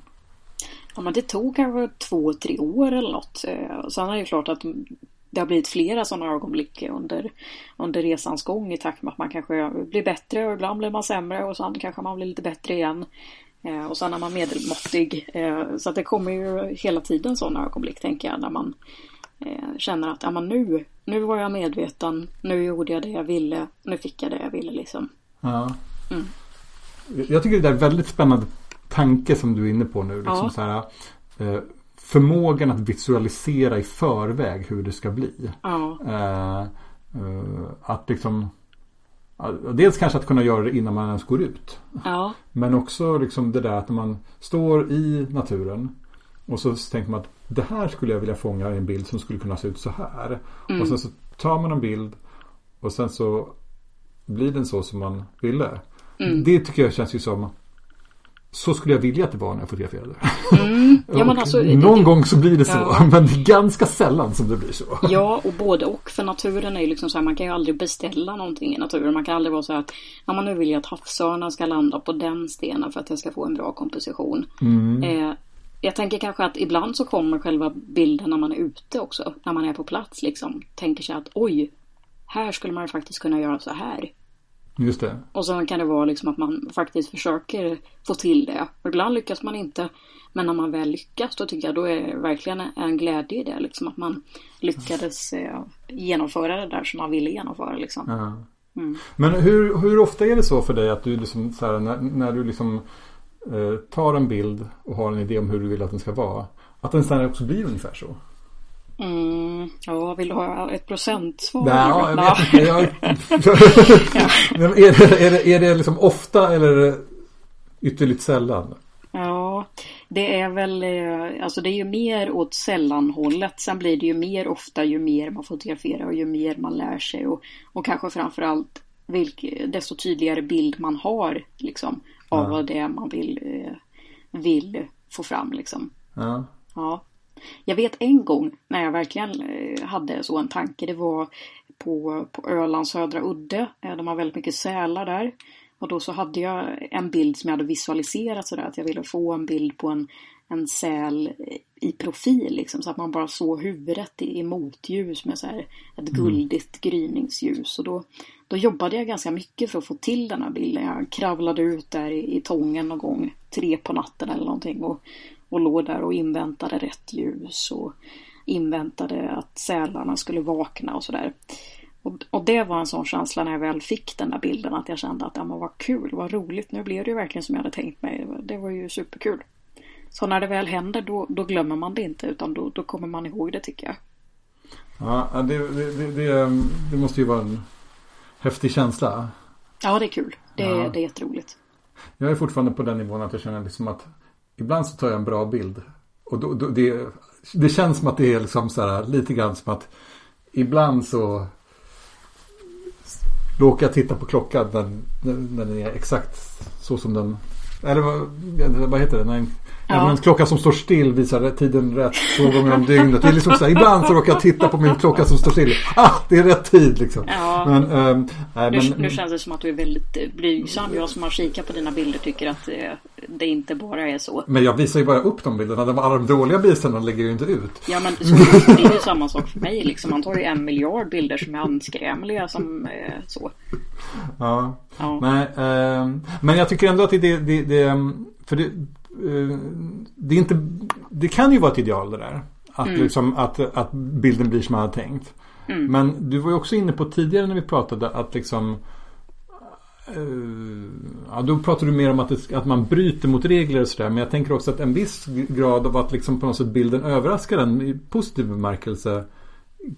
Ja men det tog kanske två, tre år eller något. Eh, sen är det ju klart att det har blivit flera sådana ögonblick under, under resans gång i takt med att man kanske blir bättre och ibland blir man sämre och sen kanske man blir lite bättre igen. Eh, och sen är man medelmåttig. Eh, så att det kommer ju hela tiden sådana ögonblick tänker jag när man eh, känner att ja, men nu, nu var jag medveten, nu gjorde jag det jag ville, nu fick jag det jag ville liksom. Ja. Mm. Jag tycker det är en väldigt spännande tanke som du är inne på nu. Liksom ja. så här, eh, förmågan att visualisera i förväg hur det ska bli. Ja. Eh, eh, att liksom Dels kanske att kunna göra det innan man ens går ut. Ja. Men också liksom det där att man står i naturen och så tänker man att det här skulle jag vilja fånga i en bild som skulle kunna se ut så här. Mm. Och sen så tar man en bild och sen så blir den så som man ville. Mm. Det tycker jag känns ju som så skulle jag vilja att det var när jag fotograferade. Mm. Ja, alltså, någon det, gång så blir det så. Ja. Men det är ganska sällan som det blir så. Ja, och både och. För naturen är ju liksom så här, man kan ju aldrig beställa någonting i naturen. Man kan aldrig vara så här att, ja men nu vill jag att havsörnen ska landa på den stenen för att jag ska få en bra komposition. Mm. Eh, jag tänker kanske att ibland så kommer själva bilden när man är ute också. När man är på plats liksom. Tänker sig att oj, här skulle man faktiskt kunna göra så här. Just det. Och så kan det vara liksom att man faktiskt försöker få till det. Och ibland lyckas man inte. Men när man väl lyckas då tycker jag då är det verkligen en glädje i det. Liksom att man lyckades eh, genomföra det där som man ville genomföra liksom. Ja. Mm. Men hur, hur ofta är det så för dig att du liksom så här, när, när du liksom eh, tar en bild och har en idé om hur du vill att den ska vara. Att den sen också blir ungefär så. Mm, ja, vill du ha ett procentsvar? Nej, ja, jag vet inte. Jag... är, det, är, det, är det liksom ofta eller är det ytterligt sällan? Ja, det är väl, eh, alltså det är ju mer åt sällanhållet. Sen blir det ju mer ofta ju mer man fotograferar och ju mer man lär sig och, och kanske framförallt vilk, desto tydligare bild man har liksom av ja. vad det är man vill, eh, vill få fram liksom. Ja. ja. Jag vet en gång när jag verkligen eh, hade så en tanke. Det var på, på Ölands södra udde. De har väldigt mycket sälar där. Och då så hade jag en bild som jag hade visualiserat sådär att jag ville få en bild på en, en säl i profil liksom så att man bara såg huvudet i, i motljus med så här ett mm. guldigt gryningsljus. Och då, då jobbade jag ganska mycket för att få till den här bilden. Jag kravlade ut där i, i tången någon gång, tre på natten eller någonting och, och låg där och inväntade rätt ljus och inväntade att sälarna skulle vakna och sådär. Och, och det var en sån känsla när jag väl fick den där bilden att jag kände att ja, men vad kul, vad roligt, nu blev det ju verkligen som jag hade tänkt mig. Det var ju superkul. Så när det väl händer då, då glömmer man det inte utan då, då kommer man ihåg det tycker jag. Ja, det, det, det, det måste ju vara en häftig känsla. Ja, det är kul. Det, ja. det är jätteroligt. Jag är fortfarande på den nivån att jag känner liksom att ibland så tar jag en bra bild. Och då, då, det, det känns som att det är liksom så här, lite grann som att ibland så råkar jag titta på klockan när, när den är exakt så som den eller vad, vad heter det? När en, ja. en klocka som står still visar tiden rätt två gånger om dygnet. Det är liksom så här, ibland så råkar jag titta på min klocka som står still. Ah, det är rätt tid liksom. Ja. Men, ähm, nej, nu, men, nu känns det som att du är väldigt eh, blygsam. Jag som har kikat på dina bilder tycker att eh, det inte bara är så. Men jag visar ju bara upp de bilderna. De, alla de dåliga bitarna lägger ju inte ut. Ja men så, det är ju samma sak för mig liksom. Man tar ju en miljard bilder som är anskrämliga som eh, så. Ja. ja. Nej, äh, men jag tycker ändå att det, det, det för det, äh, det är inte, det kan ju vara ett ideal det där. Att, mm. liksom, att, att bilden blir som man hade tänkt. Mm. Men du var ju också inne på tidigare när vi pratade att liksom Uh, ja, då pratar du mer om att, det, att man bryter mot regler och sådär. Men jag tänker också att en viss grad av att liksom på något sätt bilden överraskar en i positiv bemärkelse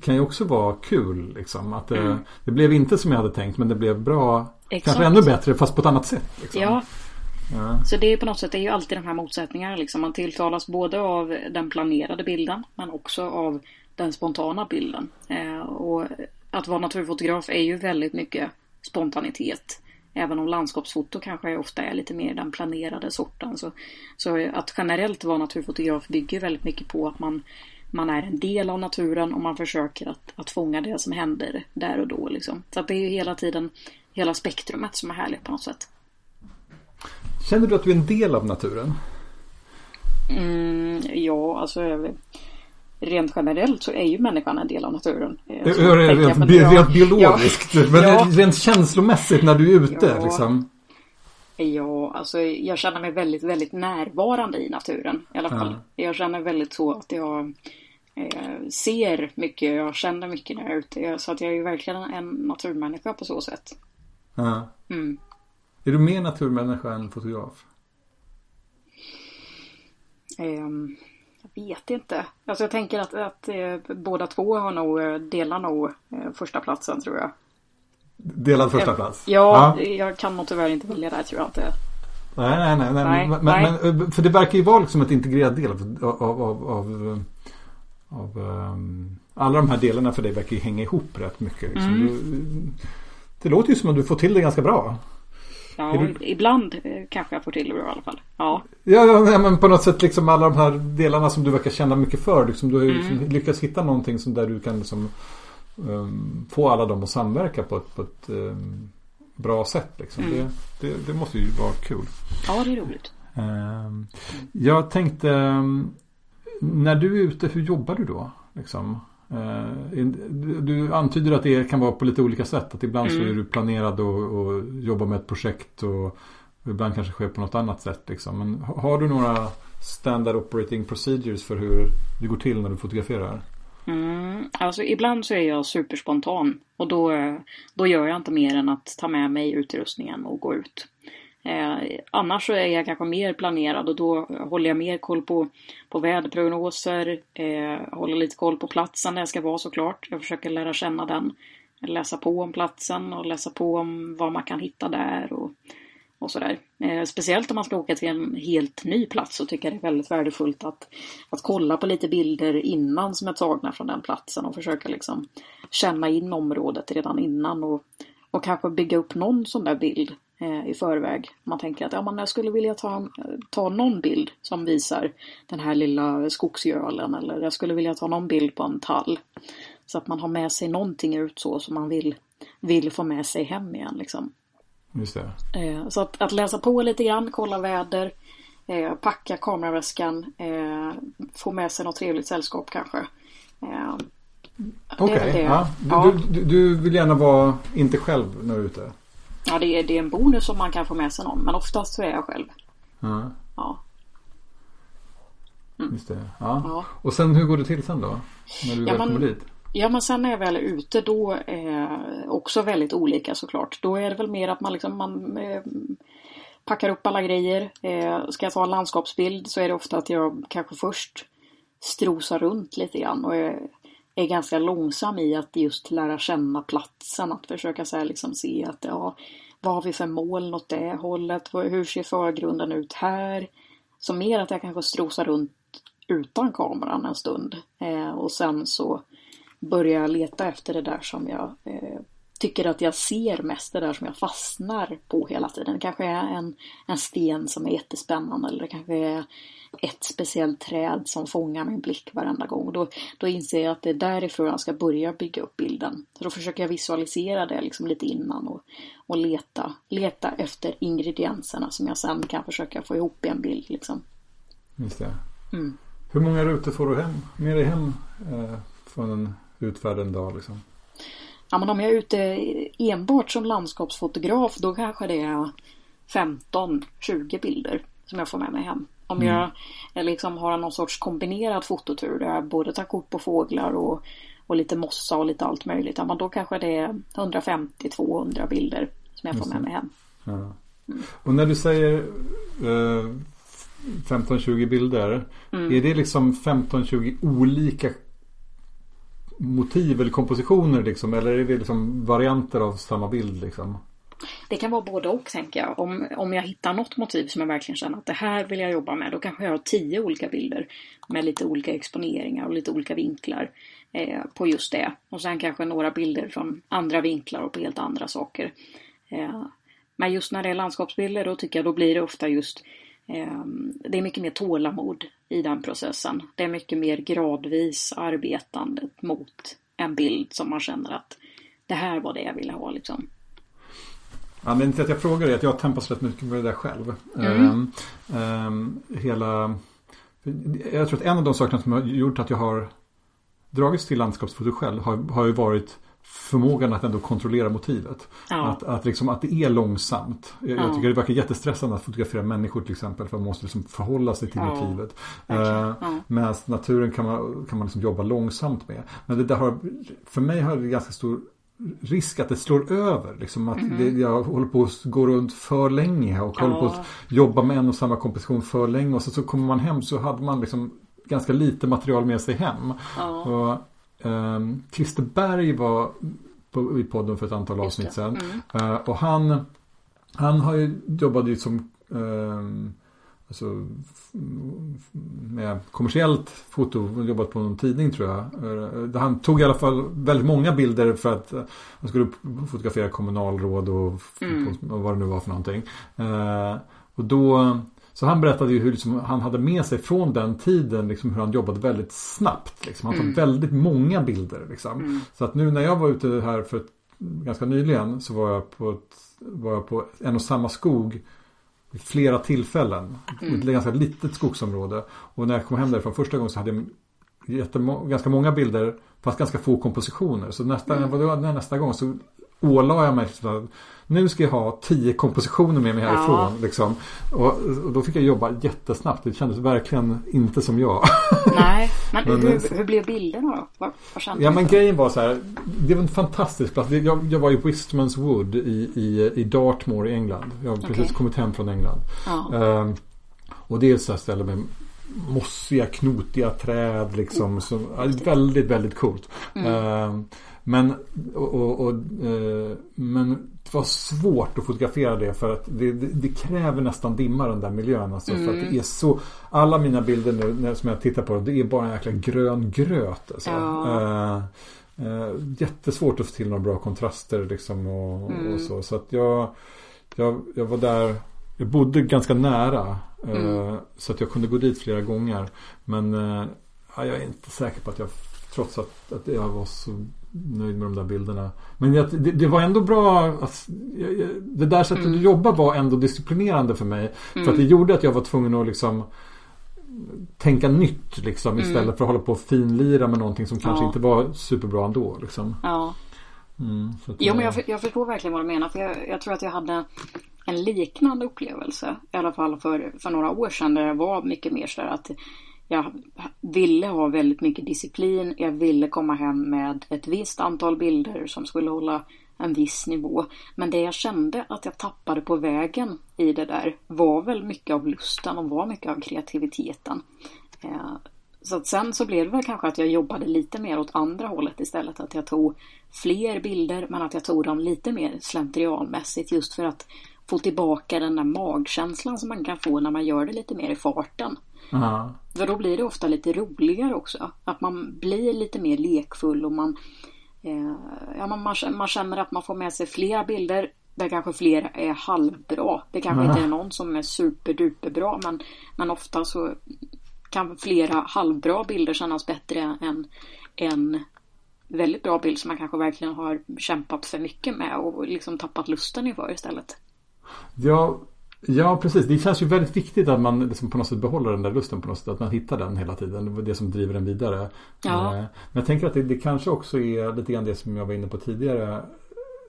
kan ju också vara kul. Liksom. Att det, mm. det blev inte som jag hade tänkt men det blev bra. Exakt. Kanske ännu bättre fast på ett annat sätt. Liksom. Ja ja. Så det är på något sätt det är ju alltid de här motsättningarna. Liksom. Man tilltalas både av den planerade bilden men också av den spontana bilden. Eh, och att vara naturfotograf är ju väldigt mycket spontanitet. Även om landskapsfoto kanske ofta är lite mer den planerade sorten. Så, så att generellt vara naturfotograf bygger väldigt mycket på att man, man är en del av naturen och man försöker att, att fånga det som händer där och då. Liksom. Så att det är ju hela tiden hela spektrumet som är härligt på något sätt. Känner du att du är en del av naturen? Mm, ja, alltså rent generellt så är ju människan en del av naturen. Eh, rent, rent biologiskt. Ja, men ja. rent känslomässigt när du är ute ja, liksom. Ja, alltså jag känner mig väldigt, väldigt närvarande i naturen i alla fall. Ja. Jag känner väldigt så att jag eh, ser mycket, jag känner mycket när jag är ute. Så att jag är ju verkligen en naturmänniska på så sätt. Ja. Mm. Är du mer naturmänniska än fotograf? Um, vet inte. Alltså jag tänker att, att eh, båda två har nog, eh, delar nog eh, första platsen tror jag. Delad första plats? Ja, ja, jag kan nog tyvärr inte välja där tror jag inte. Nej, nej, nej. nej, men, nej. Men, eh, för det verkar ju vara liksom ett integrerat del av, av, av, av, av um, alla de här delarna för dig verkar ju hänga ihop rätt mycket. Liksom. Mm. Du, det låter ju som att du får till det ganska bra. Ja, du... ibland eh, kanske jag får till det i alla fall. Ja. Ja, ja, men på något sätt liksom alla de här delarna som du verkar känna mycket för. Liksom, du har ju mm. liksom lyckats hitta någonting som där du kan liksom, um, få alla dem att samverka på ett, på ett um, bra sätt. Liksom. Mm. Det, det, det, måste ju vara kul. Ja, det är roligt. Um, jag tänkte, när du är ute, hur jobbar du då? Liksom? Eh, du antyder att det kan vara på lite olika sätt. Att ibland mm. så är du planerad och, och jobbar med ett projekt och ibland kanske sker på något annat sätt. Liksom. Men har du några standard operating procedures för hur det går till när du fotograferar? Mm, alltså ibland så är jag superspontan och då, då gör jag inte mer än att ta med mig utrustningen och gå ut. Eh, annars så är jag kanske mer planerad och då håller jag mer koll på, på väderprognoser, eh, håller lite koll på platsen där jag ska vara såklart. Jag försöker lära känna den, läsa på om platsen och läsa på om vad man kan hitta där och, och sådär. Eh, speciellt om man ska åka till en helt ny plats så tycker jag det är väldigt värdefullt att, att kolla på lite bilder innan som är tagna från den platsen och försöka liksom känna in området redan innan och, och kanske bygga upp någon sån där bild i förväg. Man tänker att ja, man jag skulle vilja ta, ta någon bild som visar den här lilla skogsgölen eller jag skulle vilja ta någon bild på en tall. Så att man har med sig någonting ut så som man vill, vill få med sig hem igen. Liksom. Just det. Eh, så att, att läsa på lite grann, kolla väder, eh, packa kameraväskan, eh, få med sig något trevligt sällskap kanske. Eh, Okej, okay, ja. du, du, du, vill gärna vara inte själv när du är ute? Ja, det är, det är en bonus om man kan få med sig någon. Men oftast så är jag själv. Ja. Ja. Mm. Just det. Ja. ja. Och sen hur går det till sen då? När du ja, väl kommer dit? Ja men sen när jag väl är ute då eh, också väldigt olika såklart. Då är det väl mer att man liksom man eh, packar upp alla grejer. Eh, ska jag ta en landskapsbild så är det ofta att jag kanske först strosar runt lite grann och är, är ganska långsam i att just lära känna platsen. Att försöka så liksom se att ja, vad har vi för moln åt det hållet? Hur ser förgrunden ut här? Så mer att jag kanske strosar runt utan kameran en stund. Eh, och sen så börjar jag leta efter det där som jag eh, tycker att jag ser mest, det där som jag fastnar på hela tiden. Det kanske är en, en sten som är jättespännande eller det kanske är ett speciellt träd som fångar min blick varenda gång. Då, då inser jag att det är därifrån jag ska börja bygga upp bilden. Så då försöker jag visualisera det liksom lite innan och, och leta, leta efter ingredienserna som jag sen kan försöka få ihop i en bild. Liksom. Just det. Mm. Hur många rutor får du hem, med dig hem eh, från en utfärd en dag? Liksom? Ja, men om jag är ute enbart som landskapsfotograf då kanske det är 15-20 bilder som jag får med mig hem. Om mm. jag, jag liksom har någon sorts kombinerad fototur där jag både tar kort på fåglar och, och lite mossa och lite allt möjligt. Ja, men då kanske det är 150-200 bilder som jag får med mig hem. Ja. Mm. Och när du säger eh, 15-20 bilder. Mm. Är det liksom 15-20 olika motiv eller kompositioner liksom? Eller är det liksom varianter av samma bild liksom? Det kan vara både och tänker jag. Om, om jag hittar något motiv som jag verkligen känner att det här vill jag jobba med. Då kanske jag har tio olika bilder med lite olika exponeringar och lite olika vinklar eh, på just det. Och sen kanske några bilder från andra vinklar och på helt andra saker. Eh, men just när det är landskapsbilder då tycker jag då blir det ofta just det är mycket mer tålamod i den processen. Det är mycket mer gradvis arbetandet mot en bild som man känner att det här var det jag ville ha liksom. Anledningen till att jag frågar är att jag tampas rätt mycket med det där själv. Mm. Um, um, hela, jag tror att en av de sakerna som har gjort att jag har dragits till landskapsfoto själv har, har ju varit förmågan att ändå kontrollera motivet. Ja. Att, att, liksom, att det är långsamt. Jag, ja. jag, tycker det verkar jättestressande att fotografera människor till exempel. För man måste liksom förhålla sig till ja. motivet. Eh, Medan naturen kan man, kan man liksom jobba långsamt med. Men det där har, för mig har det ganska stor risk att det slår över. Liksom att mm. det, jag håller på att gå runt för länge och håller på att jobba med en och samma komposition för länge. Och så, så kommer man hem så hade man liksom ganska lite material med sig hem. Och, Um, Christer Berg var på, i podden för ett antal avsnitt sedan. Mm. Uh, och han, han har ju, jobbade ju som um, alltså, med kommersiellt foto, jobbat på någon tidning tror jag. Uh, han tog i alla fall väldigt många bilder för att uh, han skulle fotografera kommunalråd och, mm. och vad det nu var för någonting. Och då så han berättade ju hur liksom, han hade med sig från den tiden liksom, hur han jobbade väldigt snabbt. Liksom. Han tog mm. väldigt många bilder. Liksom. Mm. Så att nu när jag var ute här för ganska nyligen så var jag på, ett, var jag på en och samma skog vid flera tillfällen. Mm. Ett ganska litet skogsområde. Och när jag kom hem därifrån första gången så hade jag ganska många bilder fast ganska få kompositioner. Så nästa, mm. nästa gång så ålade jag mig så nu ska jag ha tio kompositioner med mig härifrån. Ja. Liksom. Och, och, då fick jag jobba jättesnabbt. Det kändes verkligen inte som jag. Nej, men, men hur, hur, blev bilderna då? Vad, vad ja men grejen var så här. Det var en fantastisk plats. Jag, jag var i Wistmans Wood i, i, i Dartmoor i England. Jag har precis kommit hem från England. Ja. Um, och det är ett sådant ställe med mossiga, knotiga träd liksom. Som, väldigt, väldigt coolt. Mm. Uh, men, och, och, och uh, men det var svårt att fotografera det för att det, det, det kräver nästan dimma den där miljön. Alltså, mm. För att det mm. är så, alla mina bilder nu när, som jag tittar på det är bara en jäkla grön gröt. Alltså. Ja. Uh, uh, jättesvårt att få till några bra kontraster liksom och, mm. och så. Så att jag, jag, jag var där jag bodde ganska nära. Mm. Så att jag kunde gå dit flera gånger. Men jag är inte säker på att jag trots att, att jag var så nöjd med de där bilderna. Men det, det var ändå bra. Att, det där sättet mm. att jobba var ändå disciplinerande för mig. Mm. För att det gjorde att jag var tvungen att liksom tänka nytt liksom mm. istället för att hålla på och finlira med någonting som kanske ja. inte var superbra ändå. Liksom. Ja. Mm, jo men jag, jag förstår verkligen vad du menar. För jag, jag, tror att jag hade en liknande upplevelse. I alla fall för, för några år sedan. Där det var mycket mer sådär att jag ville ha väldigt mycket disciplin. Jag ville komma hem med ett visst antal bilder som skulle hålla en viss nivå. Men det jag kände att jag tappade på vägen i det där var väl mycket av lusten och var mycket av kreativiteten. Eh, så att sen så blev det väl kanske att jag jobbade lite mer åt andra hållet istället. Att jag tog fler bilder men att jag tog dem lite mer slentrianmässigt just för att få tillbaka den där magkänslan som man kan få när man gör det lite mer i farten. Uh-huh. För då blir det ofta lite roligare också. Att man blir lite mer lekfull och man, eh, ja, man, man känner att man får med sig flera bilder där kanske flera är halvbra. Det kanske uh-huh. inte är någon som är superduperbra men, men ofta så kan flera halvbra bilder kännas bättre än en väldigt bra bild som man kanske verkligen har kämpat för mycket med och liksom tappat lusten inför istället. Ja, Ja, precis. Det känns ju väldigt viktigt att man liksom på något sätt behåller den där lusten på något sätt. Att man hittar den hela tiden. Det är det som driver den vidare. Ja. Eh, men jag tänker att det, det kanske också är lite grann det som jag var inne på tidigare.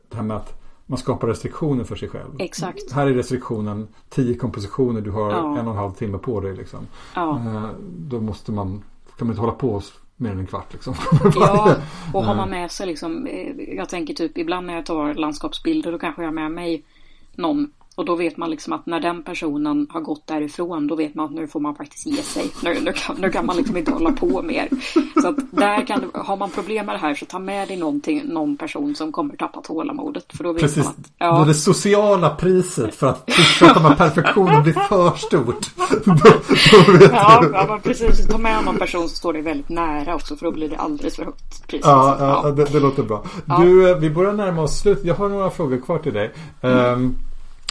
Det här med att man skapar restriktioner för sig själv. Exakt. Här är restriktionen tio kompositioner. Du har ja. en och en halv timme på dig. Liksom. Ja. Eh, då måste man, kan man inte hålla på mer än en kvart liksom. ja, och har man med sig liksom. Eh, jag tänker typ ibland när jag tar landskapsbilder då kanske jag har med mig någon och då vet man liksom att när den personen har gått därifrån då vet man att nu får man faktiskt ge sig. Nu, nu, kan, nu kan man liksom inte hålla på mer. Så att där kan du, har man problem med det här så ta med dig någonting, någon person som kommer tappa tålamodet. För då vet Precis, man att, ja. det sociala priset för att fortsätta med perfektionen blir för stort. då, då ja, ja, men precis. Ta med någon person som står dig väldigt nära också för då blir det alldeles för högt pris. Ja, ja, ja. Det, det, låter bra. Du, eh, vi börjar närma oss slut. Jag har några frågor kvar till dig. Mm. Um,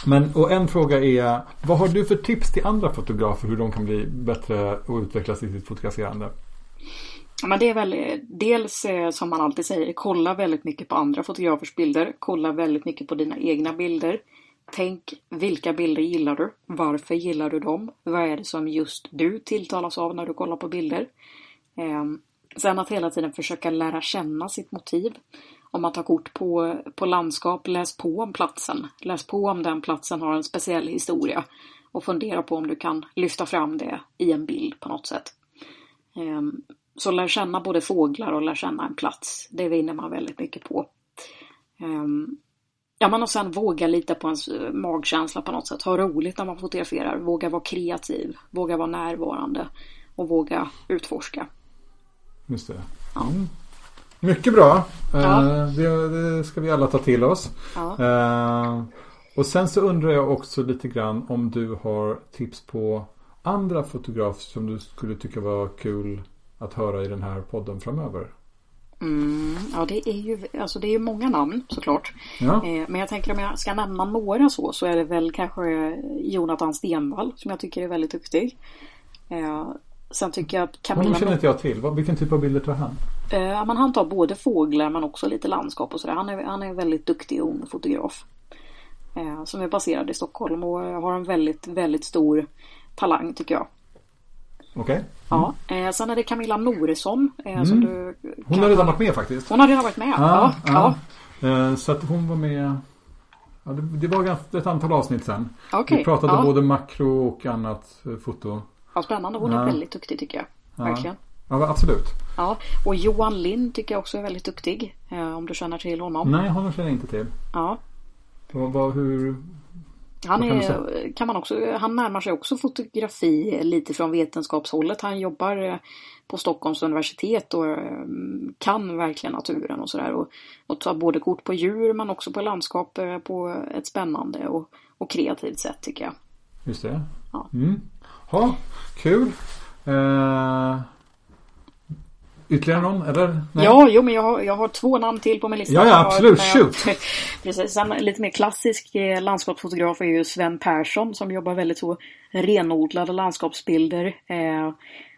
men, och en fråga är, vad har du för tips till andra fotografer hur de kan bli bättre och utvecklas i sitt fotograferande? Men det är väl dels eh, som man alltid säger, kolla väldigt mycket på andra fotografers bilder. Kolla väldigt mycket på dina egna bilder. Tänk vilka bilder gillar du? Varför gillar du dem? Vad är det som just du tilltalas av när du kollar på bilder? Ehm, sen att hela tiden försöka lära känna sitt motiv om man tar kort på, på landskap, läs på om platsen. Läs på om den platsen har en speciell historia. Och fundera på om du kan lyfta fram det i en bild på något sätt. Ehm, så lär känna både fåglar och lär känna en plats. Det vinner man väldigt mycket på. Ehm, ja, men och sen våga lita på ens eh, magkänsla på något sätt. Ha roligt när man fotograferar. Våga vara kreativ. Våga vara närvarande. Och våga utforska. Just det. Mm. Mycket bra. Ja. Eh, det, det, ska vi alla ta till oss. Ja. Eh, och sen så undrar jag också lite grann om du har tips på andra fotografer som du skulle tycka var kul att höra i den här podden framöver. Mm, ja det är ju alltså det är ju många namn såklart. Ja. Eh, men jag tänker om jag ska nämna några så så är det väl kanske Jonathan Stenvall som jag tycker är väldigt duktig. Sen tycker jag att Camilla... Honom känner inte jag till. Vilken typ av bilder tar han? Eh, men han tar både fåglar men också lite landskap och sådär. Han är, han är en väldigt duktig ung fotograf. Eh, som är baserad i Stockholm och har en väldigt, väldigt stor talang tycker jag. Okej. Okay. Mm. Ja, eh, sen är det Camilla Noresson. Eh, mm. du hon har redan varit med faktiskt. Hon har redan varit med, ah, ja. Ah. ja. Så att hon var med Ja, det, det var ett antal avsnitt sen. Okay, Vi pratade ja. både makro och annat eh, foto. Ja, spännande. Hon Ja. är väldigt duktig tycker jag. Verkligen. Ja, absolut. Ja, och Johan Lind tycker jag också är väldigt duktig. Eh, om du känner till honom. Nej, honom känner jag inte till. Ja. Vad, vad, hur... Han, är, kan man också, han närmar sig också fotografi lite från vetenskapshållet. Han jobbar eh, på Stockholms universitet och eh, kan verkligen naturen och sådär. Och, och tar både kort på djur men också på landskap på ett spännande och, och kreativt sätt tycker jag. Just det. Ja. Mm. Ha, kul. Eh, ytterligare någon? Eller? Nej? Ja, jo men jag har, jag har två namn till på min lista. Ja, ja, absolut. Shoot. Precis. Sen lite mer klassisk eh, landskapsfotograf är ju Sven Persson som jobbar väldigt så renodlade landskapsbilder. Eh,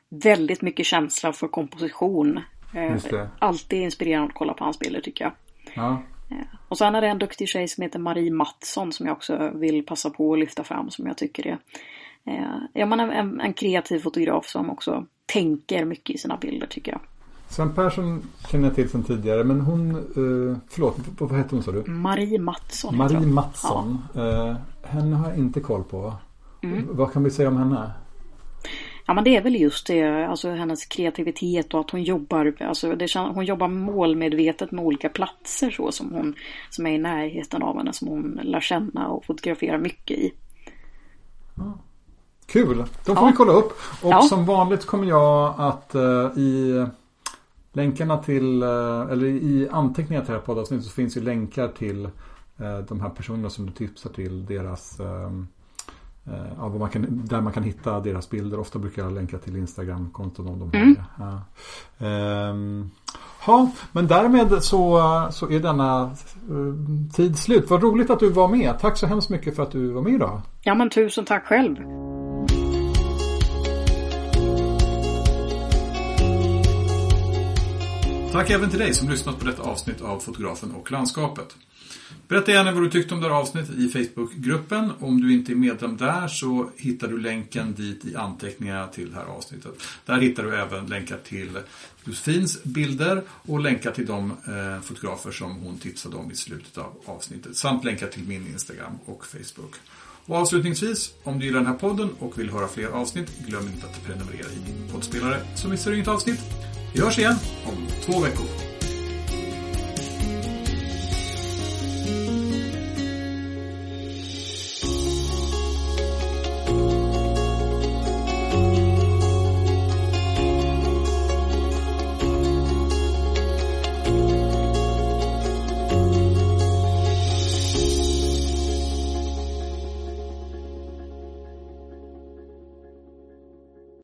väldigt mycket känsla för komposition. Eh, alltid inspirerande att kolla på hans bilder tycker jag. Ja. Och sen är det en duktig tjej som heter Marie Mattsson som jag också vill passa på att lyfta fram som jag tycker är eh, ja, men en, en, kreativ fotograf som också tänker mycket i sina bilder tycker jag. Sven Persson känner jag till sedan tidigare. Men hon, eh, förlåt, vad hette hon sa du? Marie Mattsson. Marie. Mattsson. Eh, henne har jag inte koll på. Mm. Vad kan vi säga om henne? Ja men det är väl just det, alltså hennes kreativitet och att hon jobbar, alltså det, hon jobbar målmedvetet med olika platser så som hon, som är i närheten av henne, som hon lär känna och fotograferar mycket i. Kul! De får Ja. vi kolla upp. Och Ja. som vanligt kommer jag att eh, i länkarna till, eh, eller i anteckningar till det här poddavsnittet så finns ju länkar till eh, de här personerna som du tipsar till deras ehm, eh, ja, man kan, där man kan hitta deras bilder. Ofta brukar jag länka till Instagram-konton om de har Mm. det. Ja. Ehm, ja, men därmed så, så är denna tid slut. Vad roligt att du var med. Tack så hemskt mycket för att du var med idag. Ja men tusen tack själv! Tack även till dig som lyssnat på detta avsnitt av Fotografen och landskapet. Berätta gärna vad du tyckte om det här avsnittet i Facebookgruppen. Om du inte är medlem där så hittar du länken dit i anteckningarna till det här avsnittet. Där hittar du även länkar till Josefins bilder och länkar till de eh, fotografer som hon tipsade om i slutet av avsnittet. Samt länkar till min Instagram och Facebook. Och avslutningsvis, om du gillar den här podden och vill höra fler avsnitt, glöm inte att prenumerera i din poddspelare så missar du inget avsnitt. Vi hörs igen om två veckor.